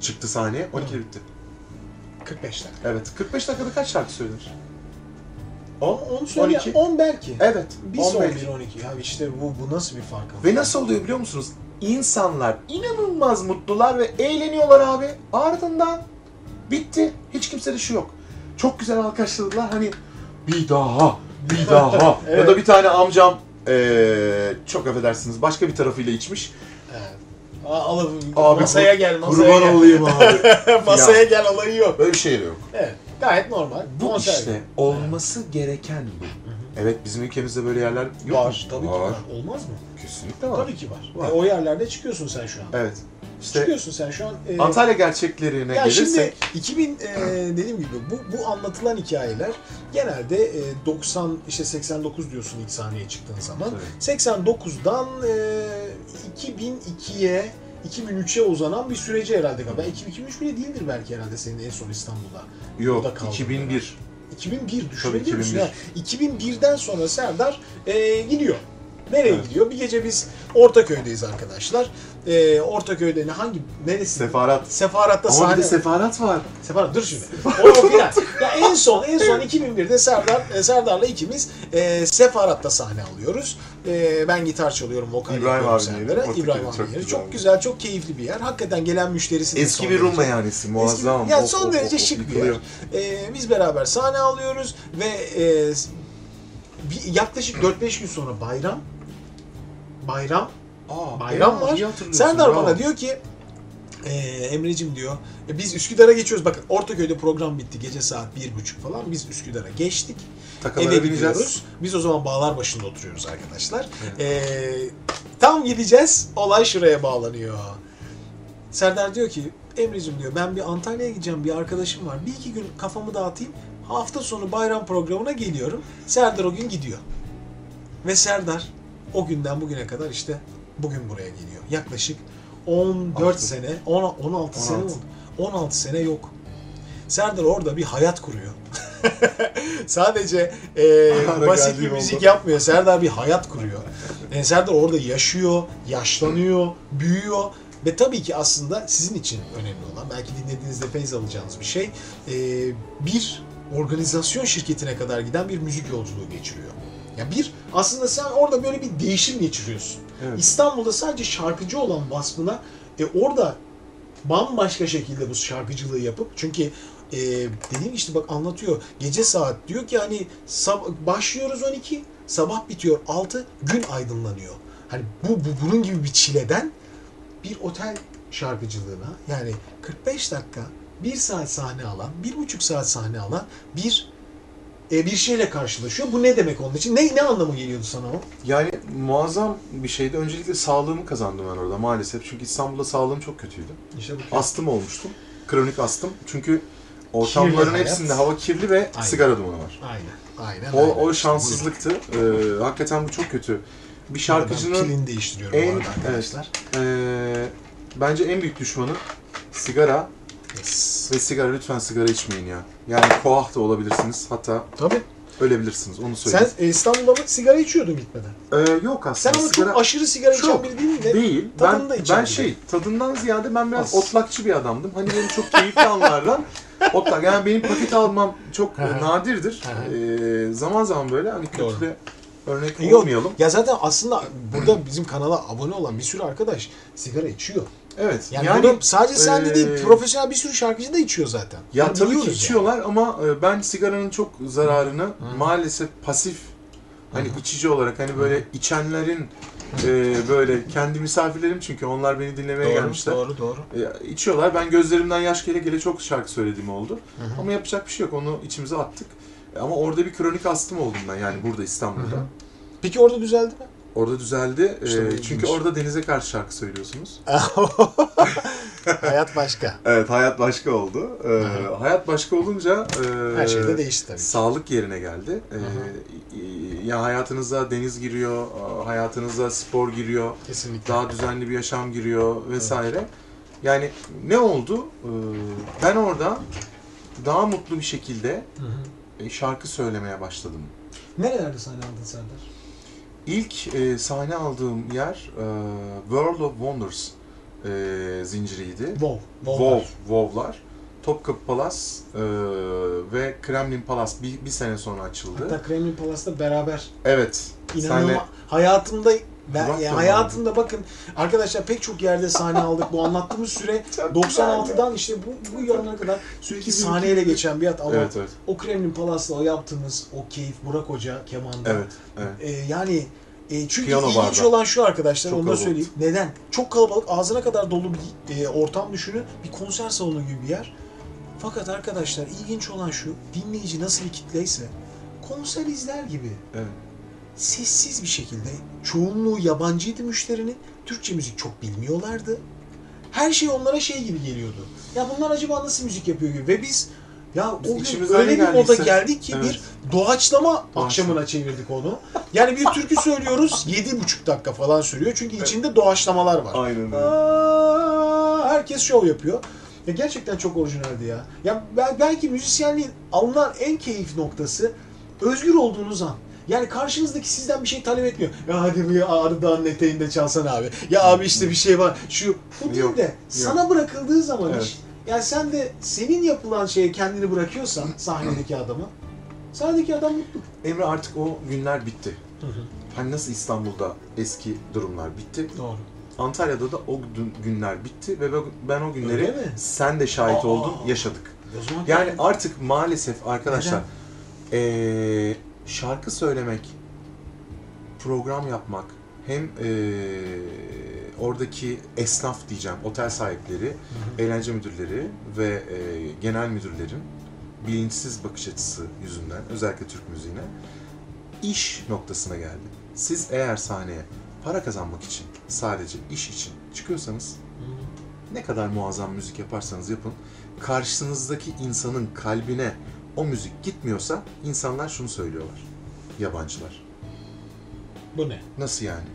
çıktı sahneye. 12'de bitti. 45 dakika. Evet. 45 dakikada kaç şarkı söylenir? 10? Onu söyle. 12. 10 belki. Evet. Bir 10 son belki. 1 12. Ya işte bu bu nasıl bir fark? Ve nasıl oluyor biliyor musunuz? İnsanlar inanılmaz mutlular ve eğleniyorlar abi. Ardından bitti. Hiç kimsede şu yok. Çok güzel alkışladılar. Hani bir daha, bir daha. Evet. Ya da bir tane amcam eee, çok affedersiniz başka bir tarafıyla içmiş. Evet. Aa, Abi, masaya gel, masaya Kurban gel. olayım abi. masaya gel olayı yok. Böyle bir şey yok. Evet. Gayet normal. Bu Konser işte gibi. olması gereken bu. Evet bizim ülkemizde böyle yerler yok Var. mu? Tabii ki var. Olmaz mı? Kesinlikle var. Tabii ki var. Var. E, o yerlerde çıkıyorsun sen şu an. Evet. İşte Çıkıyorsun sen şu an. e, Antalya gerçeklerine Ya gelirsek şimdi 2000 e, dediğim gibi bu bu anlatılan hikayeler genelde e, 90 işte 89 diyorsun ilk sahneye çıktığın zaman. Tabii. 89'dan e, 2002'ye 2003'e uzanan bir süreci herhalde galiba. 2003 bile değildir belki herhalde senin en son İstanbul'da. yok Burada kaldı. 2001. 2001 düşünebiliyor musun? 2001. Ya, 2001'den sonra Serdar e, gidiyor. Nereye Evet. gidiyor? Bir gece biz Ortaköy'deyiz arkadaşlar. E, Ortaköy'de ne hangi neresi? Sefarat. Sefarat'ta Ama sahne. bir de sefarat var. Sefarat dur şimdi. O ya en son en son 2001'de Serdar e, Serdar'la ikimiz e, Sefarat'ta sahne alıyoruz. E, ben gitar çalıyorum, vokal İbrahim yeri. Serdar'a. İbrahim çok abinin yeri. güzel. Çok güzel, çok keyifli bir yer. Hakikaten gelen müşterisi Eski bir Rum meyhanesi muazzam. Eski, ya Of, son of, derece of, of, şık bir yıkılıyor. yer. E, biz beraber sahne alıyoruz ve e, bir, yaklaşık 4-5 gün sonra bayram bayram Aa, bayram var. Serdar bravo. bana diyor ki e, Emre'cim diyor "e, biz Üsküdar'a geçiyoruz. Bakın Ortaköy'de program bitti. Gece saat bir buçuk falan. Biz Üsküdar'a geçtik. Takalara Eve bineceğiz. gidiyoruz. Biz o zaman bağlar başında oturuyoruz arkadaşlar. Evet. E, tam gideceğiz. Olay şuraya bağlanıyor. Serdar diyor ki Emre'cim diyor ben bir Antalya'ya gideceğim. Bir arkadaşım var. Bir iki gün kafamı dağıtayım. Hafta sonu bayram programına geliyorum. Serdar o gün gidiyor. Ve Serdar o günden bugüne kadar işte bugün buraya geliyor. Yaklaşık 14 Altı. sene, 10, 16 sene 16. oldu. 16 sene yok. Serdar orada bir hayat kuruyor. Sadece e, basit bir müzik oldu. yapmıyor. Serdar bir hayat kuruyor. E, Serdar orada yaşıyor, yaşlanıyor, büyüyor. Ve tabii ki aslında sizin için önemli olan, belki dinlediğinizde feyz alacağınız bir şey, e, bir organizasyon şirketine kadar giden bir müzik yolculuğu geçiriyor. Ya bir, aslında sen orada böyle bir değişim geçiriyorsun. Evet. İstanbul'da sadece şarkıcı olan vasfına e, orada bambaşka şekilde bu şarkıcılığı yapıp çünkü e, dediğim işte bak anlatıyor gece saat diyor ki hani sab- başlıyoruz 12 sabah bitiyor 6 gün aydınlanıyor. Hani bu, bu bunun gibi bir çileden bir otel şarkıcılığına yani 45 dakika 1 saat sahne alan, 1,5 saat sahne alan bir e, bir şeyle karşılaşıyor. Bu ne demek onun için? Ne ne anlamı geliyordu sana o? Yani muazzam bir şeydi. Öncelikle sağlığımı kazandım ben orada maalesef. Çünkü İstanbul'da sağlığım çok kötüydü. İşte bu Astım olmuştum. Kronik astım. Çünkü ortamların hayat. hepsinde hava kirli ve Aynen. sigara dumanı var. Aynen. Aynen. O, aynen. o şanssızlıktı. Ee, hakikaten bu çok kötü. Bir şarkıcının pilini değiştiriyorum en- bu arada arkadaşlar. ee, bence en büyük düşmanı sigara Yes. ve sigara lütfen sigara içmeyin ya. Yani koah da olabilirsiniz. Hatta Tabii. ölebilirsiniz. Onu Sen söyleyeyim. e, İstanbul'da mı sigara içiyordun gitmeden? Ee, yok Sen aslında ama sigara... çok aşırı sigara içen Çok. biri değil mi? Değil. Tadını da Ben, içen ben biri. şey, tadından ziyade ben biraz Az. otlakçı bir adamdım. Hani benim çok keyifli anlardan Otlak yani benim paket almam çok Hı hı. nadirdir. Hı. Ee, zaman zaman böyle hani Doğru. kötü de örnek Yok. olmayalım. Ya zaten aslında burada bizim kanala abone olan bir sürü arkadaş sigara içiyor. Evet. Yani, Yani, burada sadece sen de değil, profesyonel bir sürü şarkıcı da içiyor zaten. ya Bunu tabii ki biliyoruz yani. içiyorlar ama ben sigaranın çok zararını maalesef pasif hani içici olarak hani böyle içenlerin e, böyle kendi misafirlerim çünkü onlar beni dinlemeye Doğru, gelmişler. doğru, doğru. E, içiyorlar. Ben gözlerimden yaş gele gele çok şarkı söylediğim oldu. Ama yapacak bir şey yok. Onu içimize attık. Ama orada bir kronik astım oldum ben yani burada İstanbul'da. Hı hı. Peki orada düzeldi mi? Orada düzeldi. E, İşte ilginç. çünkü orada denize karşı şarkı söylüyorsunuz. Hayat başka. Evet, hayat başka oldu. E, hayat başka olunca e, Her şey de değişti tabii. ki. Sağlık yerine geldi. E, ya hayatınıza deniz giriyor, hayatınıza spor giriyor, Kesinlikle. daha düzenli bir yaşam giriyor vesaire. Yani ne oldu? E, ben orada daha mutlu bir şekilde Hı hı. e, şarkı söylemeye başladım. Nerelerde sahne aldın Serdar? İlk e, sahne aldığım yer e, World of Wonders e, zinciriydi. Wow. WoW, WoW'lar. Topkapı Palas e, ve Kremlin Palas bir, bir sene sonra açıldı. Hatta Kremlin Palas'ta beraber evet. inanılmaz. Senle Hayatımda ben ya da hayatımda bakın arkadaşlar pek çok yerde sahne aldık. Bu anlattığımız süre Çok 96'dan işte bu bu yılına kadar sürekli sahneyle geçen bir hayat ama Evet evet. o Kremlin Palas'la o yaptığımız o keyif Burak Hoca kemanda. Evet. evet. Ee, yani e, çünkü Piyano ilginç barda. olan şu arkadaşlar Çok onu da söyleyeyim. Neden? Çok kalabalık, ağzına kadar dolu bir e, ortam düşünün. Bir konser salonu gibi bir yer. Fakat arkadaşlar ilginç olan şu, dinleyici nasıl bir kitleyse konser izler gibi evet. Sessiz bir şekilde çoğunluğu yabancıydı müşterinin. Türkçe müzik çok bilmiyorlardı. Her şey onlara şey gibi geliyordu. Ya bunlar acaba nasıl müzik yapıyor gibi. Ve biz ya Biz o gün öyle bir moda geldik ki Evet. bir doğaçlama akşamına çevirdik onu. Yani bir türkü söylüyoruz yedi buçuk dakika falan sürüyor. Çünkü içinde doğaçlamalar var. Aynen öyle. Aa, herkes şov yapıyor. Ya gerçekten çok orijinaldi ya. Ya bel- belki müzisyenliğin alınan en keyif noktası özgür olduğunuz an. Yani karşınızdaki sizden bir şey talep etmiyor. Ya hadi bir Ağrı Dağı'nın eteğinde çalsana abi. Ya abi işte bir şey var. Şu bu değil Yok, de sana bırakıldığı zaman Evet. iş. Yani sen de senin yapılan şeye kendini bırakıyorsan sahnedeki adamı. Sahnedeki adam mutlu. Emre artık o günler bitti. Hani nasıl İstanbul'da eski durumlar bitti. Doğru. Antalya'da da o gün- günler bitti ve ben- o günleri sen de şahit Aa. oldun, yaşadık. Yani artık maalesef arkadaşlar Neden? Şarkı söylemek, program yapmak hem eee, oradaki esnaf diyeceğim, otel sahipleri, eğlence müdürleri ve eee, genel müdürlerin bilinçsiz bakış açısı yüzünden özellikle Türk müziğine iş noktasına geldi. Siz eğer sahneye para kazanmak için sadece iş için çıkıyorsanız ne kadar muazzam müzik yaparsanız yapın, karşınızdaki insanın kalbine o müzik gitmiyorsa insanlar şunu söylüyorlar. Yabancılar. bu ne? Nasıl yani?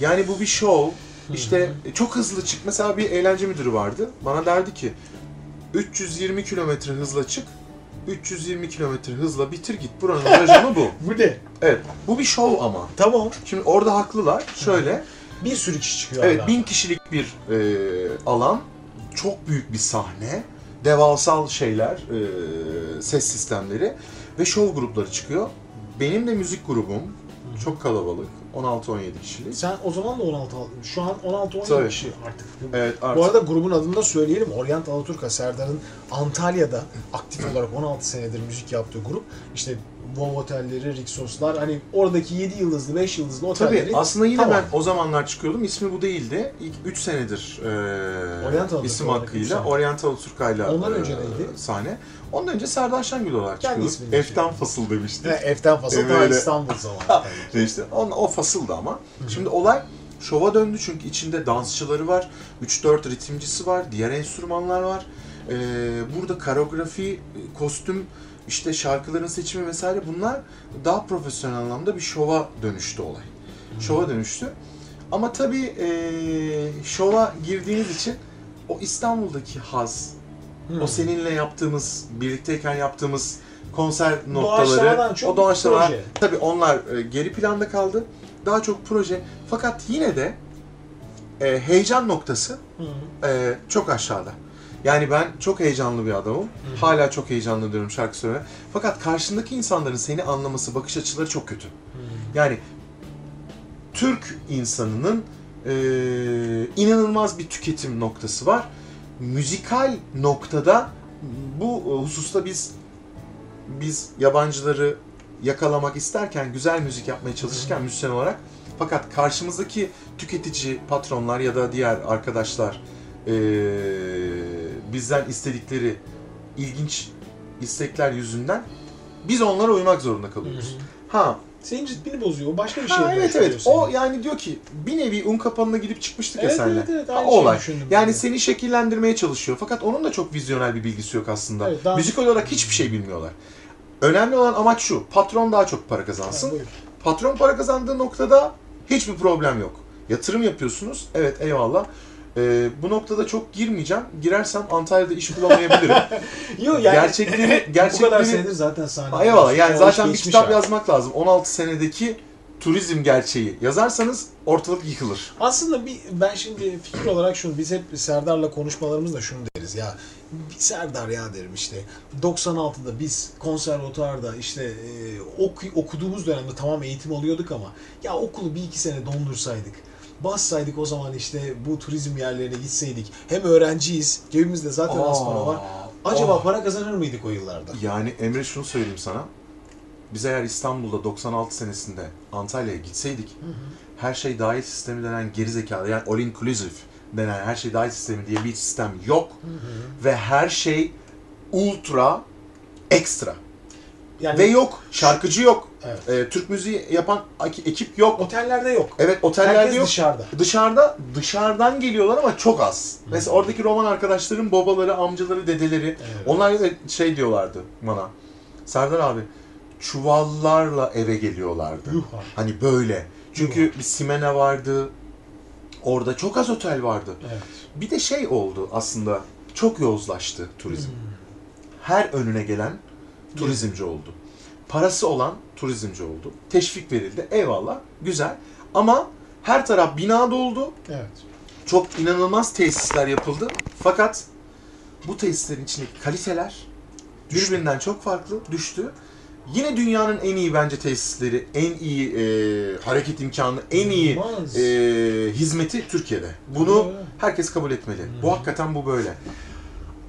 Yani bu bir show. İşte çok hızlı çık. Mesela bir eğlence müdürü vardı. Bana derdi ki 320 kilometre hızla çık. 320 kilometre hızla bitir git. Buranın rajonu bu. Bu ne? Evet. Bu bir show ama. Tamam. Şimdi orada haklılar. Şöyle. Bir sürü kişi çıkıyor. Evet, bin kişilik bir e, alan, çok büyük bir sahne, devasal şeyler, e, ses sistemleri ve show grupları çıkıyor. Benim de müzik grubum, çok kalabalık, 16-17 kişilik. Sen o zaman da 16 aldın. Şu an 16 17 Tabii. kişi artık. Evet, Bu artık arada grubun adını da söyleyelim. Orient Alaturka Serdar'ın Antalya'da aktif olarak 16 senedir müzik yaptığı grup. İşte Wow otelleri, Rixos'lar hani oradaki 7 yıldızlı, 5 yıldızlı otelleri. Tabii aslında yine Tamam. ben o zamanlar çıkıyordum. İsmi bu değildi. İlk 3 senedir e, Orient Alaturka isim hakkıyla. Oriental Turka'yla Ondan e, önce neydi? sahne. Ondan önce Serdar Şengül olarak çıkıyorduk. ismini Eften Fasıl demiştik. Ve Eften Fasıl Evet, daha öyle. İstanbul zamanı. işte on, o fasıldı ama. Şimdi olay şova döndü çünkü içinde dansçıları var, 3-4 ritimcisi var, diğer enstrümanlar var. Ee, burada koreografi, kostüm, işte şarkıların seçimi vesaire bunlar daha profesyonel anlamda bir şova dönüştü olay. Şova dönüştü. Ama tabii şova girdiğiniz için o İstanbul'daki haz, o Hmm. seninle yaptığımız, birlikteyken yaptığımız konser noktaları, çok o doğaçlamalar, proje. tabii onlar e, geri planda kaldı. Daha çok proje. Fakat yine de e, heyecan noktası Hı. e, çok aşağıda. Yani ben çok heyecanlı bir adamım. Hala çok heyecanlı diyorum şarkı söylemeye. Fakat karşındaki insanların seni anlaması, bakış açıları çok kötü. Yani Türk insanının eee, inanılmaz bir tüketim noktası var. Müzikal noktada bu hususta biz biz yabancıları yakalamak isterken, güzel müzik yapmaya çalışırken müzisyen olarak fakat karşımızdaki tüketici patronlar ya da diğer arkadaşlar eee, bizden istedikleri ilginç istekler yüzünden biz onlara uymak zorunda kalıyoruz. Ha, Senin ritmini bozuyor. Başka bir şey. ha evet evet. seni. O yani diyor ki bir nevi un kapanına gidip çıkmıştık ya Evet, senle. evet, evet, Ha, o olay. Yani de. seni şekillendirmeye çalışıyor. Fakat onun da çok vizyonel bir bilgisi yok aslında. Evet, daha- Müzikal olarak hiçbir şey bilmiyorlar. Önemli olan amaç şu. Patron daha çok para kazansın. Ha, buyur. Patron para kazandığı noktada hiçbir problem yok. Yatırım yapıyorsunuz. Evet eyvallah. Ee, bu noktada çok girmeyeceğim. Girersem Antalya'da iş bulamayabilirim. Yok yani gerçekleri, bu kadar gerçekleri... senedir zaten sahne. Eyvallah yani zaten bir kitap artık. yazmak lazım. 16 senedeki turizm gerçeği yazarsanız ortalık yıkılır. Aslında bir ben şimdi fikir olarak şunu biz hep Serdar'la konuşmalarımızda şunu deriz ya Serdar ya derim işte 96'da biz konservatuarda işte e, oku, okuduğumuz dönemde tamam eğitim alıyorduk ama ya okulu bir iki sene dondursaydık bassaydık o zaman işte bu turizm yerlerine gitseydik hem öğrenciyiz cebimizde zaten az para var acaba Aa. para kazanır mıydık o yıllarda? Yani Emre şunu söyleyeyim sana. Biz eğer İstanbul'da 96 senesinde Antalya'ya gitseydik her şey dahil sistemi denen geri zekalı yani all inclusive denen her şey dahil sistemi diye bir sistem yok ve her şey ultra ekstra Yani ve yok şarkıcı yok Evet. Ee, Türk müziği yapan ekip yok otellerde yok. evet otellerde Herkes yok dışarıda. dışarıda dışarıdan geliyorlar ama çok az. Mesela oradaki roman arkadaşların babaları, amcaları, dedeleri Evet. onlar da şey diyorlardı bana. Serdar abi çuvallarla eve geliyorlardı. Yuh. Hani böyle. Çünkü bir Simene vardı. Orada çok az otel vardı. Evet. Bir de şey oldu aslında. Çok yozlaştı turizm. Her önüne gelen turizmci oldu. Parası olan turizmci oldu. Teşvik verildi. Eyvallah. Güzel. Ama her taraf bina doldu. Evet. Çok inanılmaz tesisler yapıldı. Fakat bu tesislerin içindeki kaliteler Düştü. birbirinden çok farklı düştü. Yine dünyanın en iyi bence tesisleri, en iyi e, hareket imkanı, en iyi e, hizmeti Türkiye'de. Bunu herkes kabul etmeli. Bu hakikaten bu böyle.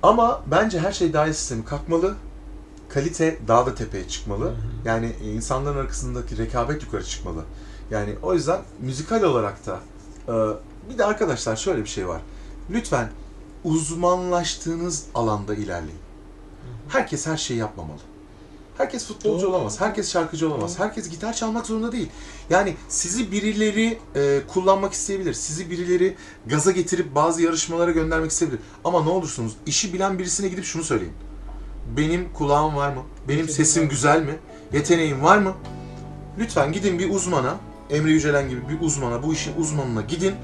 Ama bence her şey dahil sistemi kalkmalı. Kalite daha da tepeye çıkmalı. Yani e, insanların arasındaki rekabet yukarı çıkmalı. Yani o yüzden müzikal olarak da e, bir de arkadaşlar şöyle bir şey var. Lütfen uzmanlaştığınız alanda ilerleyin. Herkes her şeyi yapmamalı. Herkes futbolcu Doğru. olamaz, herkes şarkıcı olamaz, Doğru. herkes gitar çalmak zorunda değil. Yani sizi birileri e, kullanmak isteyebilir, sizi birileri gaza getirip bazı yarışmalara göndermek isteyebilir. Ama ne olursunuz işi bilen birisine gidip şunu söyleyin. Benim kulağım var mı? Benim sesim güzel mi? Yeteneğim var mı? Lütfen gidin bir uzmana, Emre Yücelen gibi bir uzmana, bu işin uzmanına gidin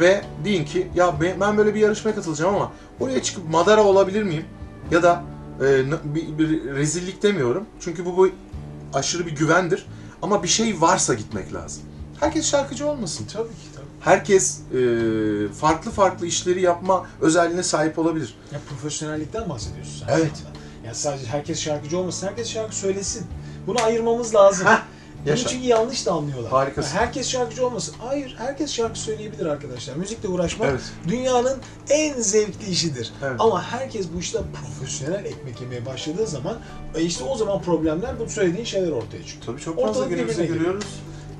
ve deyin ki ya be- ben böyle bir yarışmaya katılacağım ama oraya çıkıp madara olabilir miyim? Ya da e, bir, bir rezillik demiyorum. Çünkü bu, bu aşırı bir güvendir. Ama bir şey varsa gitmek lazım. Herkes şarkıcı olmasın. Tabii ki tabii. Herkes e, farklı farklı işleri yapma özelliğine sahip olabilir. Ya profesyonellikten bahsediyorsun sen. Evet. anda. Ya sadece herkes şarkıcı olmasın, herkes şarkı söylesin. Bunu ayırmamız lazım. Heh, Bunu çünkü yanlış da anlıyorlar. Harikasın. Ya herkes şarkıcı olmasın. Hayır, herkes şarkı söyleyebilir arkadaşlar. Müzikle uğraşmak Evet. dünyanın en zevkli işidir. Evet. Ama herkes bu işte profesyonel ekmek yemeye başladığı zaman e işte o zaman problemler bu söylediğin şeyler ortaya çıkıyor. Tabii çok fazla günümüzde görüyoruz.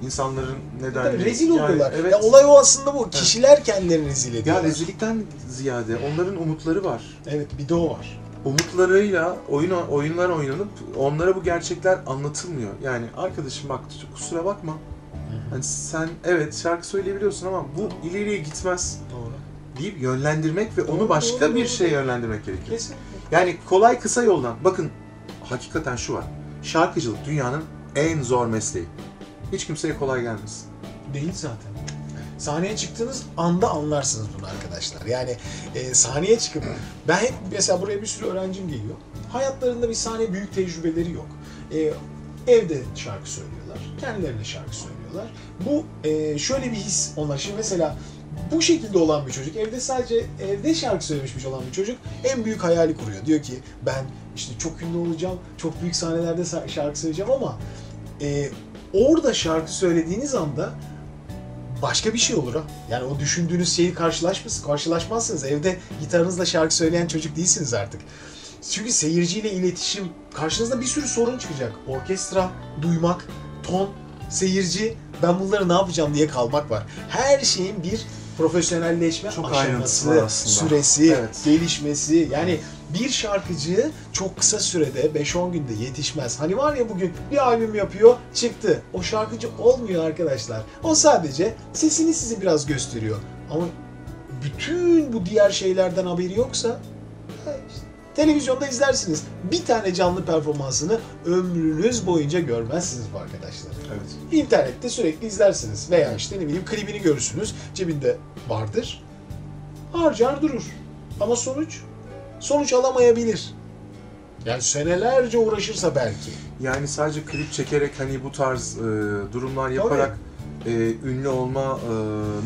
İnsanların neden... Tabii rezil Yani oluyorlar. evet. Ya olay o aslında bu. Kişiler kendilerini rezil Ya ediyorlar. rezillikten ziyade onların umutları var. Evet bir de o var. Umutlarıyla oyun oyunlar oynanıp onlara bu gerçekler anlatılmıyor. Yani arkadaşım bak kusura bakma. Hani sen evet şarkı söyleyebiliyorsun ama bu ileriye gitmez Doğru. deyip yönlendirmek ve onu başka doğru, bir şeye yönlendirmek gerekiyor. Kesin. Yani kolay kısa yoldan. Bakın hakikaten şu var. Şarkıcılık dünyanın en zor mesleği. Hiç kimseye kolay gelmez. Değil zaten. Sahneye çıktığınız anda anlarsınız bunu arkadaşlar. Yani e, sahneye çıkıp ben hep mesela buraya bir sürü öğrencim geliyor. Hayatlarında bir sahne büyük tecrübeleri yok. E, evde şarkı söylüyorlar. Kendilerine şarkı söylüyorlar. Bu e, şöyle bir his onlar. Şimdi mesela bu şekilde olan bir çocuk, evde sadece evde şarkı söylemiş olan bir çocuk en büyük hayali kuruyor. Diyor ki ben işte çok ünlü olacağım, çok büyük sahnelerde sa- şarkı söyleyeceğim ama e, orada şarkı söylediğiniz anda başka bir şey olur ha. Yani o düşündüğünüz şeyi karşılaşmaz, karşılaşmazsınız. Evde gitarınızla şarkı söyleyen çocuk değilsiniz artık. Çünkü seyirciyle iletişim, karşınızda bir sürü sorun çıkacak. Orkestra, duymak, ton, seyirci, ben bunları ne yapacağım diye kalmak var. Her şeyin bir profesyonelleşme Çok aşaması, süresi, Evet. gelişmesi. Yani bir şarkıcı çok kısa sürede 5-10 günde yetişmez. Hani var ya bugün bir albüm yapıyor, çıktı. O şarkıcı olmuyor arkadaşlar. O sadece sesini size biraz gösteriyor. Ama bütün bu diğer şeylerden haberi yoksa işte, televizyonda izlersiniz. Bir tane canlı performansını ömrünüz boyunca görmezsiniz bu arkadaşlar. Evet. İnternette sürekli izlersiniz veya işte ne bileyim klibini görürsünüz. Cebinde vardır. Harcar durur. Ama sonuç sonuç alamayabilir. Yani senelerce uğraşırsa belki. Yani sadece klip çekerek hani bu tarz e, durumlar yaparak e, ünlü olma e,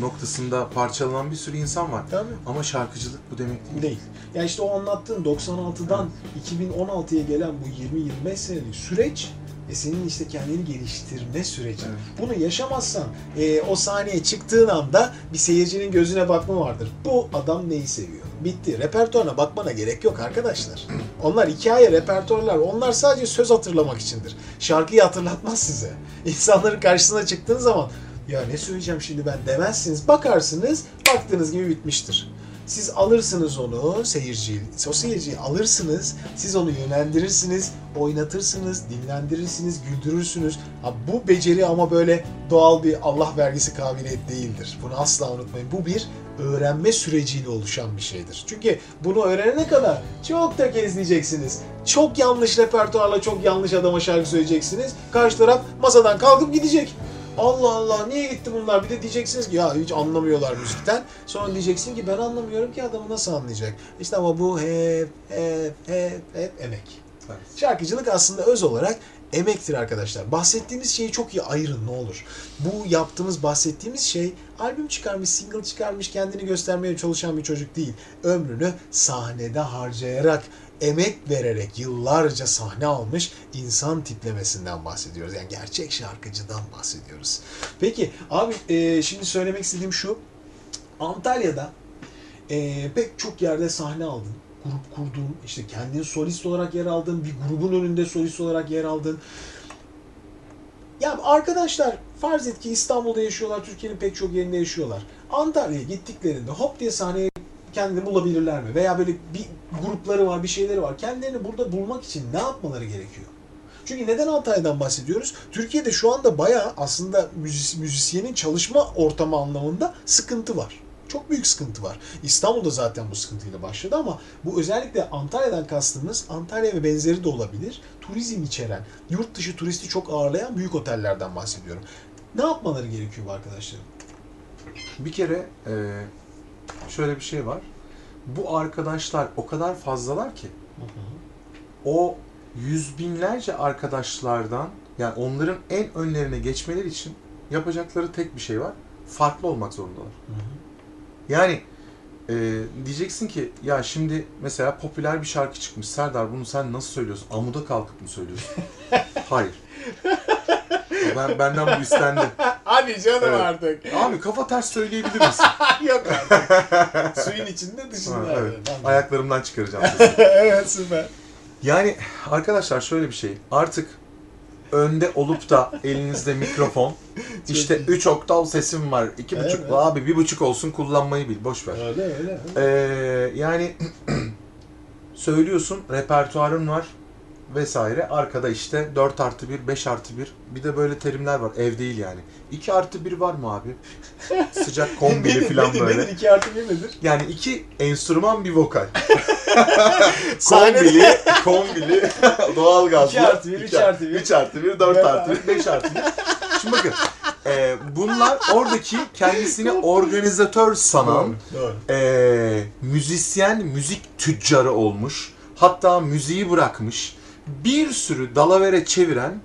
noktasında parçalanan bir sürü insan var. Tabii. Ama şarkıcılık bu demek değil. Değil. Yani işte o anlattığın 96'dan 2016'ya gelen bu 20-25 senelik süreç e senin işte kendini geliştirme süreci. Evet. Bunu yaşamazsan e, o sahneye çıktığın anda bir seyircinin gözüne bakma vardır. Bu adam neyi seviyor? Bitti. Repertuarına bakmana gerek yok arkadaşlar. Onlar hikaye, repertuarlar. Onlar sadece söz hatırlamak içindir. Şarkıyı hatırlatmaz size. İnsanların karşısına çıktığın zaman ya ne söyleyeceğim şimdi ben demezsiniz. Bakarsınız, baktığınız gibi bitmiştir. Siz alırsınız onu seyirciyi, o seyirciyi alırsınız, siz onu yönlendirirsiniz, oynatırsınız, dinlendirirsiniz, güldürürsünüz. Ha, bu beceri ama böyle doğal bir Allah vergisi kabiliyet değildir. Bunu asla unutmayın. Bu bir öğrenme süreciyle oluşan bir şeydir. Çünkü bunu öğrenene kadar çok da kezleyeceksiniz. Çok yanlış repertuarla çok yanlış adama şarkı söyleyeceksiniz. Karşı taraf masadan kalkıp gidecek. Allah Allah niye gitti bunlar? Bir de diyeceksiniz ki ya hiç anlamıyorlar müzikten. Sonra diyeceksin ki ben anlamıyorum ki adamı nasıl anlayacak? İşte ama bu hep hep hep hep emek. Evet. Şarkıcılık aslında öz olarak emektir arkadaşlar. Bahsettiğimiz şeyi çok iyi ayırın ne olur. Bu yaptığımız, bahsettiğimiz şey albüm çıkarmış, single çıkarmış, kendini göstermeye çalışan bir çocuk değil. Ömrünü sahnede harcayarak, emek vererek yıllarca sahne almış insan tiplemesinden bahsediyoruz. Yani gerçek şarkıcıdan bahsediyoruz. Peki abi e, şimdi söylemek istediğim şu. Antalya'da e, pek çok yerde sahne aldın. Grup kurdun, işte kendin solist olarak yer aldın, bir grubun önünde solist olarak yer aldın. Ya arkadaşlar farz et ki İstanbul'da yaşıyorlar, Türkiye'nin pek çok yerinde yaşıyorlar. Antalya'ya gittiklerinde hop diye sahneye kendini bulabilirler mi? Veya böyle bir grupları var, bir şeyleri var. Kendilerini burada bulmak için ne yapmaları gerekiyor? Çünkü neden Antalya'dan bahsediyoruz? Türkiye'de şu anda bayağı aslında müzis- müzisyenin çalışma ortamı anlamında sıkıntı var. Çok büyük sıkıntı var. İstanbul'da zaten bu sıkıntıyla başladı ama bu özellikle Antalya'dan kastımız Antalya ve benzeri de olabilir. Turizm içeren, yurt dışı turisti çok ağırlayan büyük otellerden bahsediyorum. Ne yapmaları gerekiyor arkadaşlarım? Bir kere e, şöyle bir şey var. Bu arkadaşlar o kadar fazlalar ki o yüz binlerce arkadaşlardan yani onların en önlerine geçmeleri için yapacakları tek bir şey var. Farklı olmak zorundalar. Yani e, diyeceksin ki ya şimdi mesela popüler bir şarkı çıkmış. Serdar bunu sen nasıl söylüyorsun? Amuda kalkıp mı söylüyorsun? Hayır. Ben, benden bu istendi. Hadi canım Evet. artık. Abi kafa ters söyleyebilir misin? Yok artık. Suyun içinde dışında. Ha, evet. Ayaklarımdan çıkaracağım. evet süper. Yani arkadaşlar şöyle bir şey. Artık önde olup da elinizde mikrofon işte 3 oktav sesim var. 2,5 Evet. abi bir buçuk olsun kullanmayı bil. Boş ver. Öyle öyle. Ee, yani söylüyorsun repertuarın var vesaire. Arkada işte 4 artı 1, 5 artı 1. Bir de böyle terimler var. Ev değil yani. 2 artı 1 var mı abi? Sıcak kombili Nedir, falan nedir, böyle. Nedir? İki artı bir nedir? Yani iki enstrüman bir vokal. Kombili, kombili, doğalgazlı. İki artı bir, üç artı bir. 3 artı 1, 4 Evet artı abi. 1, 5 artı 1. Şimdi bakın, e, bunlar oradaki kendisini organizatör sanan, Doğru. e, müzisyen, müzik tüccarı olmuş, hatta müziği bırakmış, bir sürü dalavere çeviren,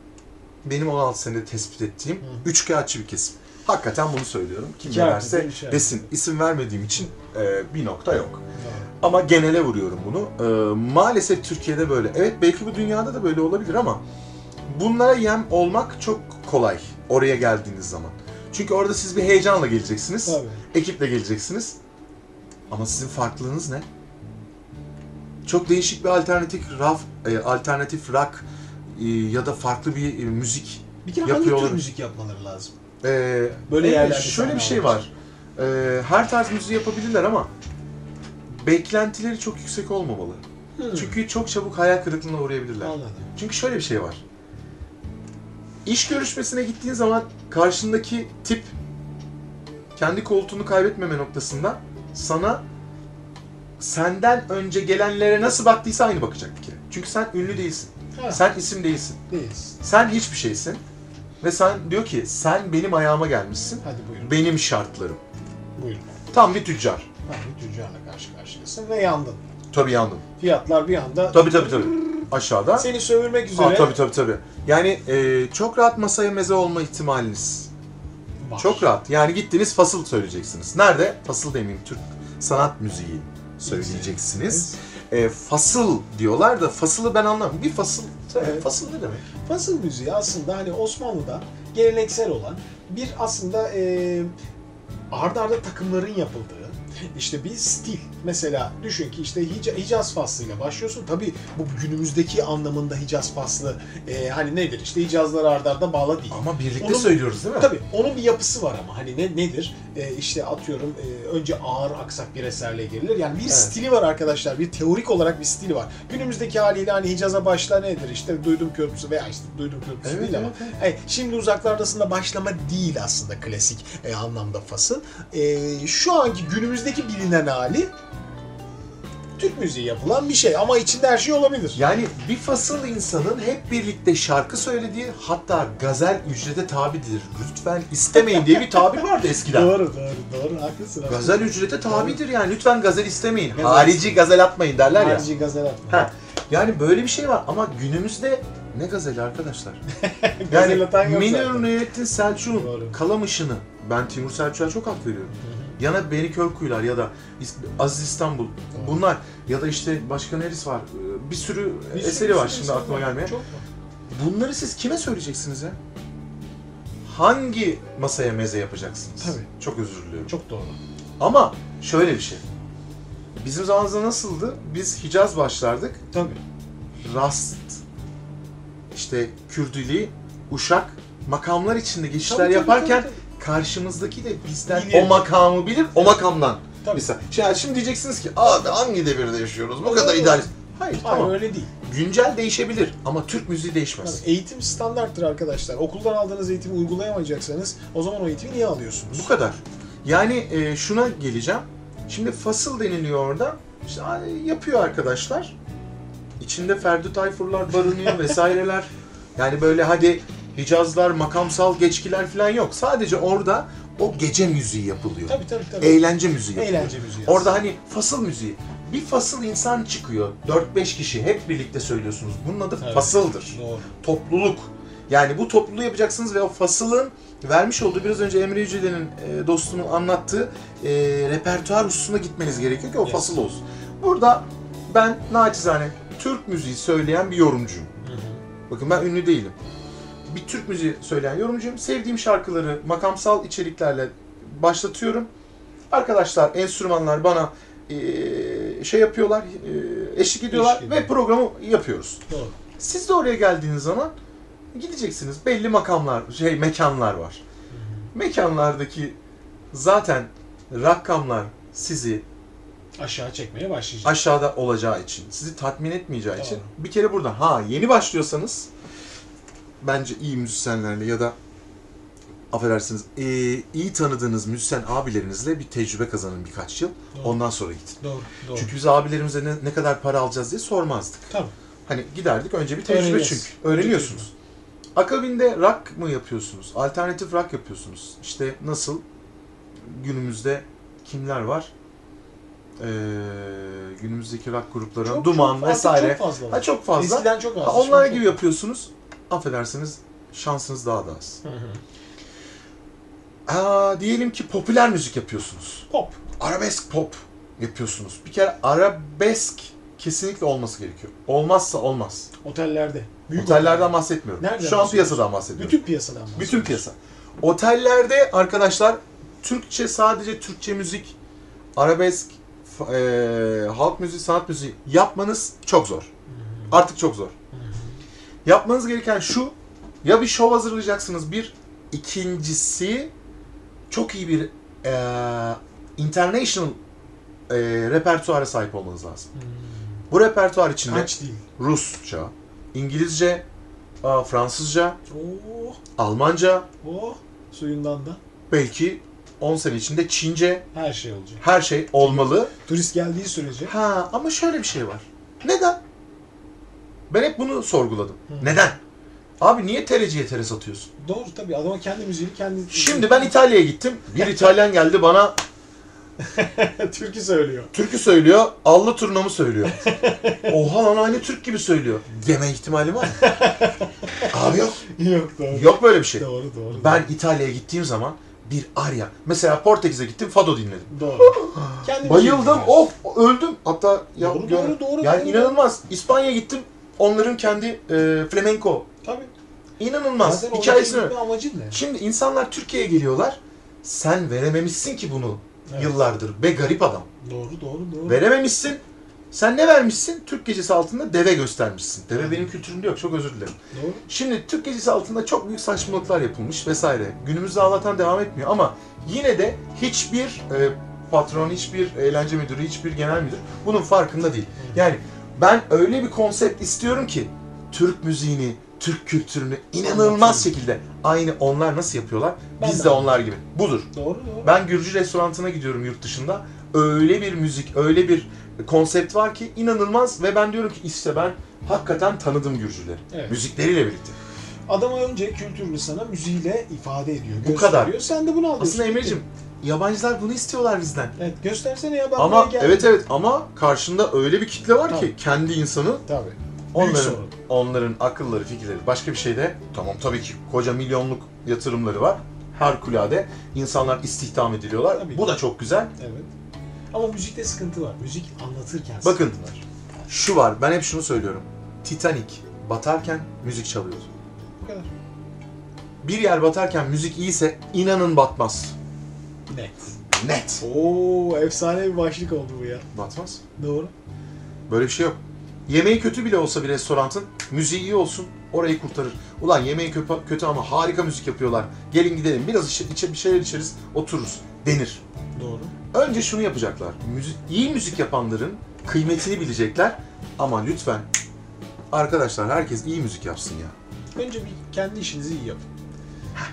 benim 16 senede tespit ettiğim Hı. üçkağıtçı bir kesim. Hakikaten bunu söylüyorum. Kim İki üç artı desin. İsim vermediğim için e, bir nokta yok. Ama genele vuruyorum bunu. E, maalesef Türkiye'de böyle. Evet belki bu dünyada da böyle olabilir ama bunlara yem olmak çok kolay oraya geldiğiniz zaman. Çünkü orada siz bir heyecanla geleceksiniz. Tabii. Ekiple geleceksiniz. Ama sizin farklılığınız ne? Çok değişik bir alternatif raf, e, alternatif rock e, ya da farklı bir e, müzik. Bir kere Yapıyor hangi tür müzik yapmaları lazım? E, Böyle yerlerde şöyle bir şey var. E, her tarz müziği yapabilirler ama beklentileri çok yüksek olmamalı. Hmm. Çünkü çok çabuk hayal kırıklığına uğrayabilirler. Anladım. Çünkü şöyle bir şey var. İş görüşmesine gittiğin zaman karşındaki tip kendi koltuğunu kaybetmeme noktasında sana senden önce gelenlere nasıl baktıysa aynı bakacak bir kere. Çünkü sen ünlü değilsin. Ha, Sen isim değilsin. değiliz. Sen hiçbir şeysin. Ve sen diyor ki sen benim ayağıma gelmişsin. Hadi buyurun. Benim şartlarım. Buyurun. Tam bir tüccar. Ha, bir tüccarla karşı karşıyasın ve yandın. Tabii yandım. Fiyatlar bir anda Tabii tabii tabii. Aşağıda. seni sömürmek üzere Aa, tabii tabii tabii. Yani e, çok rahat masaya meze olma ihtimaliniz var. Çok rahat. Yani gittiniz fasıl söyleyeceksiniz. Nerede? Fasıl demeyeyim. Türk sanat müziği söyleyeceksiniz. E, fasıl diyorlar da fasılı ben anlamam. Bir fasıl. Evet. Fasıl ne demek? Fasıl müziği aslında hani Osmanlı'da geleneksel olan bir aslında e, arda arda takımların yapıldığı işte bir stil. Mesela düşün ki işte Hica- Hicaz faslıyla başlıyorsun. Tabi bu günümüzdeki anlamında Hicaz faslı e, hani nedir? İşte Hicazları arda arda bağla değil. Ama birlikte Onun- söylüyoruz değil mi? Tabii onun bir yapısı var ama hani ne nedir? Ee, işte atıyorum e, önce ağır aksak bir eserle girilir. Yani bir Evet. stili var arkadaşlar. Bir teorik olarak bir stili var. Günümüzdeki haliyle hani Hicaz'a başla nedir? İşte duydum köprüsü veya işte duydum köprüsü Evet, değil ama. evet, evet. Hani şimdi uzaklardasında başlama değil aslında klasik e, anlamda fasıl. E, şu anki günümüzdeki bilinen hali Türk müziği yapılan bir şey ama içinde her şey olabilir. Yani bir fasıl insanın hep birlikte şarkı söylediği hatta gazel ücrete tabidir. Lütfen istemeyin diye bir tabir vardı eskiden. Doğru doğru doğru haklısın. Gazel ücrete tabidir yani. Lütfen gazel istemeyin. Gazel Harici istemeyin. gazel atmayın derler ya. Harici gazel atma. Ha, yani böyle bir şey var ama günümüzde ne gazeli arkadaşlar? Yani Münir. Nurettin Selçuk'un. Kalamış'ını ben Timur Selçuk'a çok hak veriyorum. Yana Beni Körkuyular ya da Aziz İstanbul bunlar ya da işte başka neresi var? Ee, Bir sürü Bir sürü- eseri var sürü şimdi eseri aklıma var. gelmeye. Var. Bunları siz kime söyleyeceksiniz ya? Hangi masaya meze yapacaksınız? Tabii. Çok özür diliyorum. Çok doğru. Ama şöyle bir şey. Bizim zamanımızda nasıldı? Biz Hicaz başlardık. Tabii. Rast, işte Kürdili, Uşak makamlar içinde geçişler Tabii, tabii, yaparken tabii, karşımızdaki de bizden Bilir. o makamı bilir, o makamdan. Tabii. Mesela şimdi, şimdi diyeceksiniz ki abi hangi devirde yaşıyoruz? Bu kadar idealist. Hayır, Hayır tamam. öyle değil. Güncel değişebilir ama Türk müziği değişmez. Tabii, eğitim standarttır arkadaşlar. Okuldan aldığınız eğitimi uygulayamayacaksanız o zaman o eğitimi niye alıyorsunuz? Bu kadar. Yani e, şuna geleceğim. Şimdi fasıl deniliyor orada. İşte yapıyor arkadaşlar. İçinde Ferdi Tayfurlar barınıyor vesaireler. Yani böyle hadi Hicazlar, makamsal geçkiler falan yok. Sadece orada o gece müziği yapılıyor. Tabii tabii tabii. Eğlence müziği yapılıyor. Eğlence müziği. Orada hani fasıl müziği. Bir fasıl insan çıkıyor. 4-5 kişi hep birlikte söylüyorsunuz. Bunun adı Evet. fasıldır Doğru. topluluk. Yani bu topluluğu yapacaksınız ve o fasılın vermiş olduğu biraz önce Emre Yüceler'in e, dostumun anlattığı e, repertuar hususuna gitmeniz gerekiyor ki o Yes. fasıl olsun. Burada ben naçizane Türk müziği söyleyen bir yorumcuyum. Bakın ben ünlü değilim. Bir Türk müziği söyleyen yorumcuyum. Sevdiğim şarkıları makamsal içeriklerle başlatıyorum. Arkadaşlar, enstrümanlar bana e, şey yapıyorlar, e, eşlik ediyorlar Eşlik ve ediyor. programı yapıyoruz. Doğru. Siz de oraya geldiğiniz zaman gideceksiniz. Belli makamlar, şey mekanlar var. Mekanlardaki zaten rakamlar sizi Aşağı çekmeye başlayacak. aşağıda olacağı için, sizi tatmin etmeyeceği için bir kere burada ha yeni başlıyorsanız bence iyi müzisyenlerle ya da affedersiniz e, iyi tanıdığınız müzisyen abilerinizle bir tecrübe kazanın birkaç yıl. Doğru. Ondan sonra gidin. Doğru. Doğru. Çünkü biz abilerimize ne, ne kadar para alacağız diye sormazdık. Tabii. Hani giderdik önce bir tecrübe Öğreniriz. çünkü. Öğreniyorsunuz. Akabinde rock mı yapıyorsunuz? Alternatif rock yapıyorsunuz. İşte nasıl? Günümüzde kimler var? Ee, günümüzdeki rock grupları, Çok- Duman çok- vesaire. Çok fazla ha, çok fazla. Eskiden çok az. Ha, onlar gibi yapıyorsunuz. Affedersiniz şansınız daha da az. Hı hı. Aa, diyelim ki popüler müzik yapıyorsunuz. Pop. Arabesk pop yapıyorsunuz. Bir kere arabesk kesinlikle olması gerekiyor. Olmazsa olmaz. Otellerde. Büyük Otellerden bahsetmiyorum. Nereden Şu an piyasadan bahsediyorum. Bütün piyasadan bahsediyoruz. Bütün piyasa. Otellerde arkadaşlar Türkçe sadece Türkçe müzik, arabesk, e, halk müziği, sanat müziği yapmanız çok zor. Artık çok zor. Yapmanız gereken şu, ya bir şov hazırlayacaksınız bir, ikincisi çok iyi bir e, international e, repertuara sahip olmanız lazım. Hmm. Bu repertuar içinde Kaç değil. Rusça, İngilizce, Fransızca, Oh, Almanca, oh. Suyundan da belki 10 sene içinde Çince her şey olacak. her şey olmalı. Turist geldiği sürece Ha ama şöyle bir şey var. Neden? Ben hep bunu sorguladım. Hı. Neden? Abi niye tereciye tere satıyorsun? doğru tabii adama kendi müziğini kendi Şimdi ben İtalya'ya gittim. Bir İtalyan geldi bana türkü söylüyor. türkü söylüyor, allı turnamı söylüyor. Oha lan aynı Türk gibi söylüyor. Deme ihtimali var mı? Abi yok. Yok doğru. Yok böyle bir şey. Doğru doğru. Ben İtalya'ya gittiğim zaman bir arya. Mesela Portekiz'e gittim, fado dinledim. Doğru. Kendi Bayıldım, of öldüm. Hatta ya, Doğru, gör- doğru, doğru, Yani doğru. inanılmaz. İspanya'ya gittim. Onların kendi e, flamenco. Tabii. İnanılmaz. Zaten Hikayesini. amacın ne? Şimdi insanlar Türkiye'ye geliyorlar. Sen verememişsin ki bunu Evet. yıllardır. Be garip adam. Doğru doğru doğru. Verememişsin. Sen ne vermişsin? Türk gecesi altında deve göstermişsin. Deve Evet. benim kültürümde yok. Çok özür dilerim. Doğru. Şimdi Türk gecesi altında çok büyük saçmalıklar yapılmış vesaire. Günümüzde Allah'tan devam etmiyor ama yine de hiçbir e, patron, hiçbir eğlence müdürü, hiçbir genel müdür bunun farkında değil. Yani ben öyle bir konsept istiyorum ki Türk müziğini, Türk kültürünü inanılmaz şekilde aynı onlar nasıl yapıyorlar? Ben Biz de de onlar gibi. Budur. Doğru doğru. Ben Gürcü restorantına gidiyorum yurt dışında. Öyle bir müzik, öyle bir konsept var ki inanılmaz ve ben diyorum ki işte ben hakikaten tanıdım Gürcüleri. Evet. Müzikleriyle birlikte. Adama önce kültürünü sana müziğiyle ifade ediyor. Bu kadar. gösteriyor. Sen de bunu alıyorsun. Aslında Emre'cim yabancılar bunu istiyorlar bizden. Evet göstersene ya Ama buraya geldim. evet evet ama karşında öyle bir kitle var ki Tabii. kendi insanı Tabii. Büyük onların sorun. onların akılları, fikirleri başka bir şeyde tamam tabii ki koca milyonluk yatırımları var. Harikulade insanlar istihdam ediliyorlar. Tabii. Bu da çok güzel. Evet. Ama müzikte sıkıntı var. Müzik anlatırken Bakın. sıkıntı var. Şu var. Ben hep şunu söylüyorum. Titanic batarken müzik çalıyordu. Bu kadar. Bir yer batarken müzik iyiyse inanın batmaz. Net. Net. Oo efsane bir başlık oldu bu ya. Batmaz. Doğru. Böyle bir şey yok. Yemeği kötü bile olsa bir restoranın müziği iyi olsun orayı kurtarır. Ulan yemeği kötü, kötü ama harika müzik yapıyorlar. Gelin gidelim biraz içe, içe- bir şeyler içeriz otururuz denir. Doğru. Önce şunu yapacaklar. Müzik, iyi müzik yapanların kıymetini bilecekler. Ama lütfen arkadaşlar herkes iyi müzik yapsın ya. Önce bir kendi işinizi iyi yapın.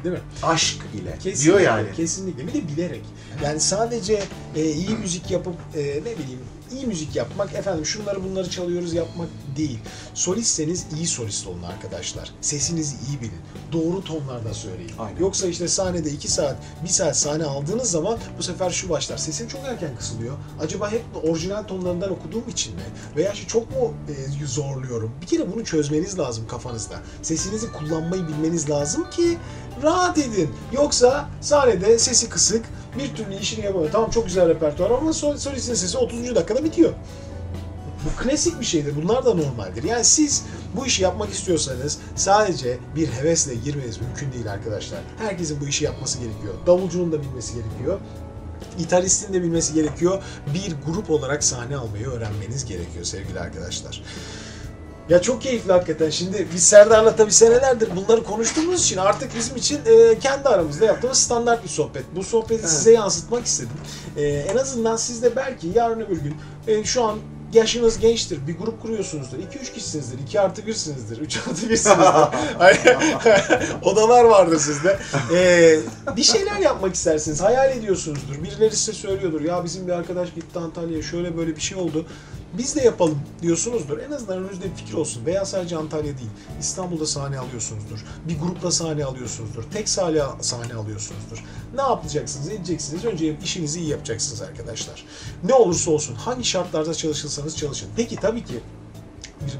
Değil mi? Aşk ile Kesinlikle, diyor yani. Kesinlikle. Bir de bilerek. Yani sadece e, iyi müzik yapıp e, ne bileyim iyi müzik yapmak efendim şunları bunları çalıyoruz yapmak değil. Solistseniz iyi solist olun arkadaşlar. Sesinizi iyi bilin. Doğru tonlarda söyleyin. Aynen. Yoksa işte sahnede 2 saat, 1 saat sahne aldığınız zaman bu sefer şu başlar. Sesim çok erken kısılıyor. Acaba hep orijinal tonlarından okuduğum için mi? Veya işte çok mu e, zorluyorum? Bir kere bunu çözmeniz lazım kafanızda. Sesinizi kullanmayı bilmeniz lazım ki rahat edin. Yoksa sahnede sesi kısık, bir türlü işini yapamıyor. Tamam çok güzel repertuar ama sol- solistin sesi 30. dakikada bitiyor. Bu klasik bir şeydir. Bunlar da normaldir. Yani siz bu işi yapmak istiyorsanız sadece bir hevesle girmeniz mümkün değil arkadaşlar. Herkesin bu işi yapması gerekiyor. Davulcunun da bilmesi gerekiyor. Gitaristin de bilmesi gerekiyor. Bir grup olarak sahne almayı öğrenmeniz gerekiyor sevgili arkadaşlar. Ya çok keyifli hakikaten. Şimdi biz Serdar'la tabii senelerdir bunları konuştuğumuz için artık bizim için e, kendi aramızda yaptığımız standart bir sohbet. Bu sohbeti Evet. size yansıtmak istedim. E, en azından siz de belki yarın öbür gün e, şu an yaşınız gençtir. Bir grup kuruyorsunuzdur. 2-3 kişisinizdir. 2 artı 1'sinizdir. 3 artı 1'sinizdir. Odalar vardır sizde. E, bir şeyler yapmak istersiniz. Hayal ediyorsunuzdur. Birileri size söylüyordur. Ya bizim bir arkadaş gitti Antalya'ya şöyle böyle bir şey oldu. Biz de yapalım diyorsunuzdur. En azından önünüzde bir fikir olsun. Veya sadece Antalya değil. İstanbul'da sahne alıyorsunuzdur. Bir grupla sahne alıyorsunuzdur. Tek sahne, sahne alıyorsunuzdur. Ne yapacaksınız? Edeceksiniz. Önce işinizi iyi yapacaksınız arkadaşlar. Ne olursa olsun. Hangi şartlarda çalışırsanız çalışın. Peki tabii ki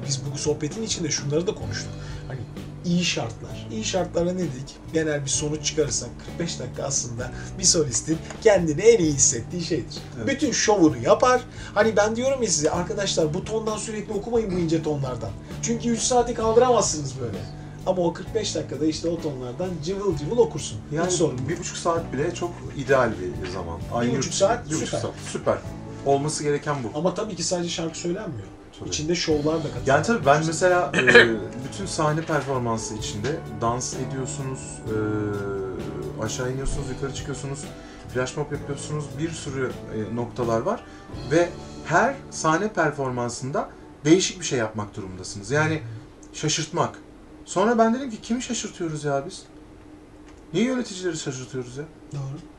biz, bu sohbetin içinde şunları da konuştuk. İyi şartlar. İyi şartlara ne dedik? Genel bir sonuç çıkarırsak 45 dakika aslında bir solistin kendini en iyi hissettiği şeydir. Evet. Bütün şovunu yapar. Hani ben diyorum ya size arkadaşlar bu tondan sürekli okumayın bu ince tonlardan. Çünkü 3 saati kaldıramazsınız böyle. Ama o 45 dakikada işte o tonlardan cıvıl cıvıl okursun. Yani Hiç sorun bir buçuk saat bile çok ideal bir zaman. Ay, buçuk yurt- saat bir buçuk süper. saat. Süper. Olması gereken bu. Ama tabii ki sadece şarkı söylenmiyor. Tabii. İçinde şovlar da katılıyor. Yani tabii ben mesela e, bütün sahne performansı içinde dans ediyorsunuz, e, aşağı iniyorsunuz, yukarı çıkıyorsunuz, flash mob yapıyorsunuz, bir sürü e, noktalar var ve her sahne performansında değişik bir şey yapmak durumundasınız. Yani şaşırtmak. Sonra ben dedim ki kimi şaşırtıyoruz ya biz? Niye yöneticileri şaşırtıyoruz ya? Doğru.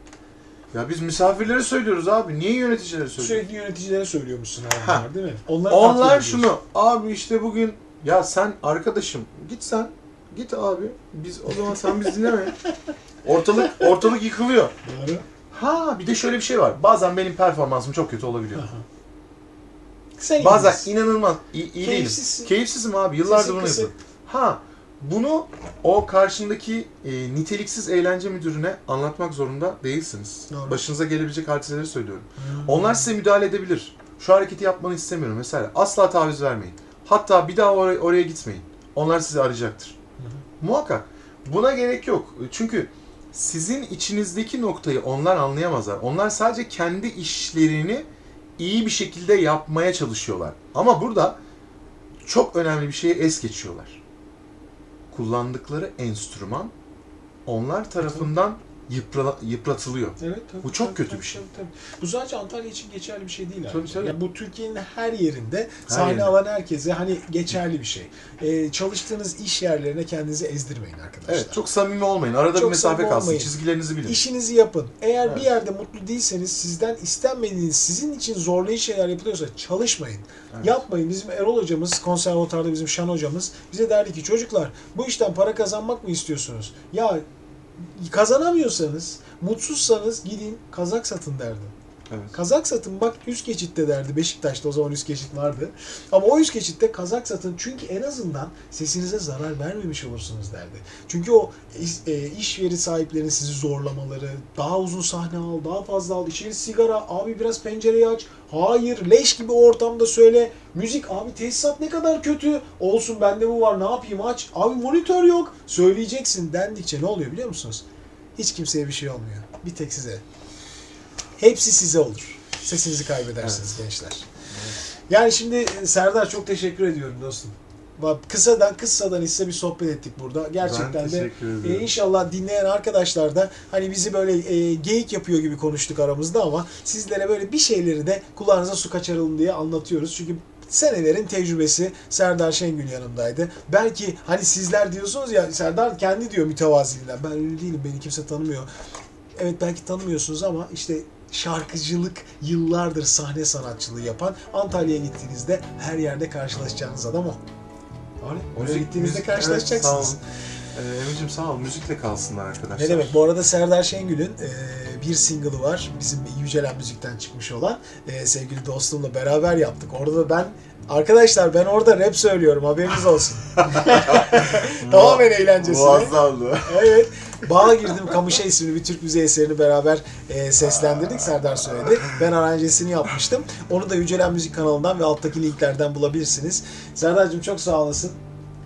Ya biz misafirlere söylüyoruz abi. Niye yöneticilere söylüyoruz? Sürekli yöneticilere söylüyormuşsun hayvanlar değil mi? Onlar ediyorsun. şunu, abi işte bugün ya sen arkadaşım git sen, git abi. Biz o zaman sen bizi dinleme. Ortalık ortalık yıkılıyor. Doğru. Ha bir de şöyle bir şey var. Bazen benim performansım çok kötü olabiliyor. Aha. Sen Bazen inanılmaz iyi, iyi değilim. Keyifsizsin. Keyifsizim abi. Yıllardır Sesin bunu kısık. yapıyorum. Ha bunu o karşındaki e, niteliksiz eğlence müdürüne anlatmak zorunda değilsiniz. Doğru. Başınıza gelebilecek hadiseleri söylüyorum. Hmm. Onlar size müdahale edebilir. Şu hareketi yapmanı istemiyorum mesela. Asla taviz vermeyin. Hatta bir daha oraya, oraya gitmeyin. Onlar sizi arayacaktır. Hı. Muhakkak. Buna gerek yok. Çünkü sizin içinizdeki noktayı onlar anlayamazlar. Onlar sadece kendi işlerini iyi bir şekilde yapmaya çalışıyorlar. Ama burada çok önemli bir şeye es geçiyorlar. Kullandıkları enstrüman onlar tarafından yıpra- yıpratılıyor. Evet, tabii, Bu çok tabii, kötü tabii, bir şey. tabii, tabii. Bu sadece Antalya için geçerli bir şey değil. Tabii, tabii. Yani bu Türkiye'nin her yerinde Her sahne yerinde. alan herkese hani geçerli bir şey. Ee, çalıştığınız iş yerlerine kendinizi ezdirmeyin arkadaşlar. Evet, çok samimi olmayın. Arada Çok bir mesafe kalsın. olmayın. Çizgilerinizi bilin. İşinizi yapın. Eğer Evet. bir yerde mutlu değilseniz, sizden istenmediğiniz, sizin için zorlayıcı şeyler yapılıyorsa çalışmayın. Evet. Yapmayın. Bizim Erol hocamız, konservatuarda bizim Şan hocamız bize derdi ki çocuklar bu işten para kazanmak mı istiyorsunuz? Ya kazanamıyorsanız, mutsuzsanız gidin kazak satın derdi. Evet. Kazak satın bak üst geçitte derdi. Beşiktaş'ta o zaman üst geçit vardı. Ama o üst geçitte kazak satın çünkü en azından sesinize zarar vermemiş olursunuz derdi. Çünkü o e, iş veri sahiplerinin sizi zorlamaları, daha uzun sahne al, daha fazla al, içeri sigara, abi biraz pencereyi aç. Hayır, leş gibi ortamda söyle. Müzik, abi tesisat ne kadar kötü. Olsun bende bu var ne yapayım aç. Abi monitör yok. Söyleyeceksin dendikçe ne oluyor biliyor musunuz? Hiç kimseye bir şey olmuyor. Bir tek size. Hepsi size olur. Sesinizi kaybedersiniz gençler. Yani şimdi e, Serdar çok teşekkür ediyorum dostum. Bak kısadan kıssadan ise bir sohbet ettik burada. Gerçekten de e, inşallah dinleyen arkadaşlar da hani bizi böyle e, geyik yapıyor gibi konuştuk aramızda ama sizlere böyle bir şeyleri de kulağınıza su kaçıralım diye anlatıyoruz. Çünkü senelerin tecrübesi Serdar Şengül yanımdaydı. Belki hani sizler diyorsunuz ya Serdar kendi diyor mütevaziliğinden. Ben öyle değilim beni kimse tanımıyor. Evet belki tanımıyorsunuz ama işte şarkıcılık yıllardır sahne sanatçılığı yapan Antalya'ya gittiğinizde her yerde karşılaşacağınız adam o. Öyle. Oraya gittiğinizde müzik- karşılaşacaksınız. Evet, sağ olun. Ee, sağ ol. Müzikle kalsınlar arkadaşlar. Ne demek? Bu arada Serdar Şengül'ün e, bir single'ı var. Bizim Yücelen Müzik'ten çıkmış olan. E, sevgili dostumla beraber yaptık. Orada da ben Arkadaşlar ben orada rap söylüyorum haberiniz olsun. Tamamen eğlencesine. Muazzamdı. Evet. Bağ girdim Kamışa isimli bir Türk müziği eserini beraber e, seslendirdik. Serdar söyledi. Ben aranjesini yapmıştım. Onu da Yücelen Müzik kanalından ve alttaki linklerden bulabilirsiniz. Serdar'cığım çok sağ olasın.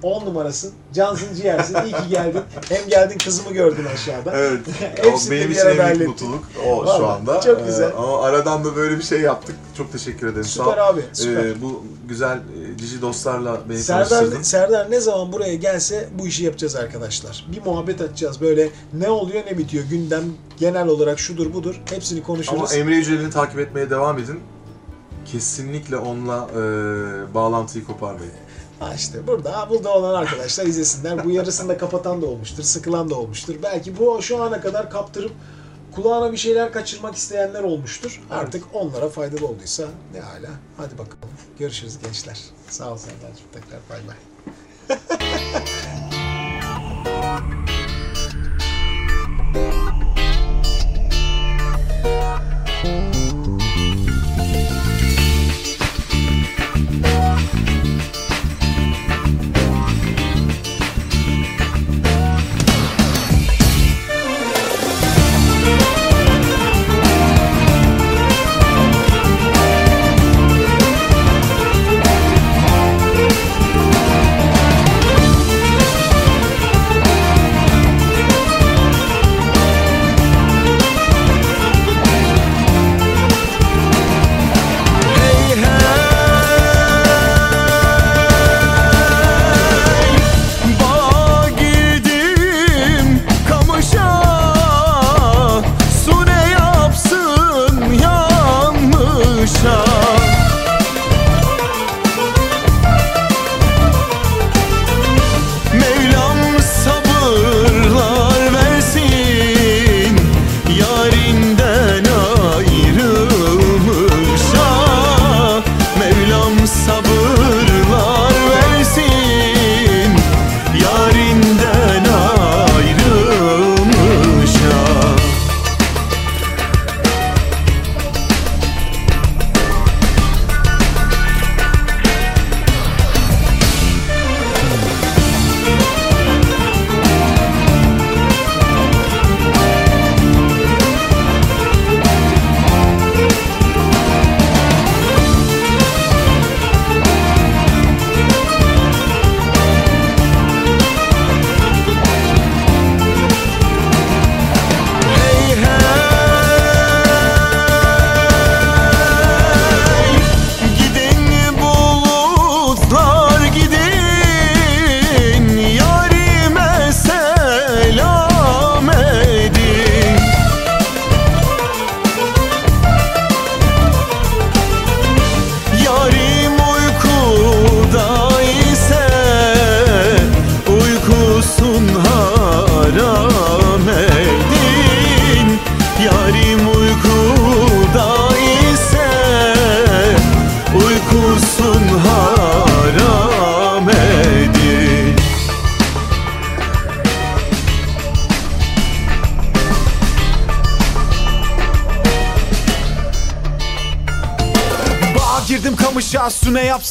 10 numarasın. Cansın ciğersin. İyi ki geldin. Hem geldin kızımı gördün aşağıda. Evet. O benim bir için en büyük mutluluk o Vallahi, şu anda. çok güzel. Ee, ama aradan da böyle bir şey yaptık. Çok teşekkür ederim. Sağ ol. Süper abi. Süper. Ee, bu güzel e, cici dostlarla beni Serdar. Serdar ne zaman buraya gelse bu işi yapacağız arkadaşlar. Bir muhabbet açacağız böyle ne oluyor ne bitiyor gündem genel olarak şudur budur hepsini konuşuruz. Ama Emre Yücel'ini takip etmeye devam edin. Kesinlikle onunla e, bağlantıyı koparmayın. Ha işte burada, burada olan arkadaşlar izlesinler. Bu yarısını da kapatan da olmuştur, sıkılan da olmuştur. Belki bu şu ana kadar kaptırıp kulağına bir şeyler kaçırmak isteyenler olmuştur. Artık onlara faydalı olduysa ne hala. Hadi bakalım. Görüşürüz gençler. Sağ ol Serdar'cığım. Tekrar bay bay.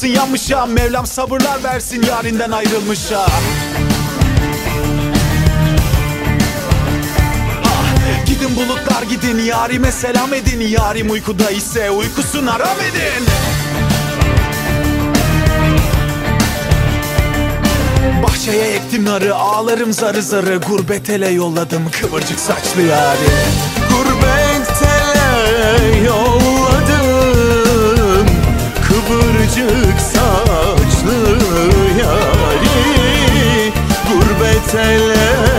Yapsın yanmışa Mevlam sabırlar versin yarinden ayrılmışa Ah, Gidin bulutlar gidin yarime selam edin. Yarim uykuda ise uykusun haram edin. Bahçeye ektim narı ağlarım zarı zarı. Gurbet ele yolladım kıvırcık saçlı yari. Gurbet ele yolladım Kıvırcık saçlı yari Gurbet ele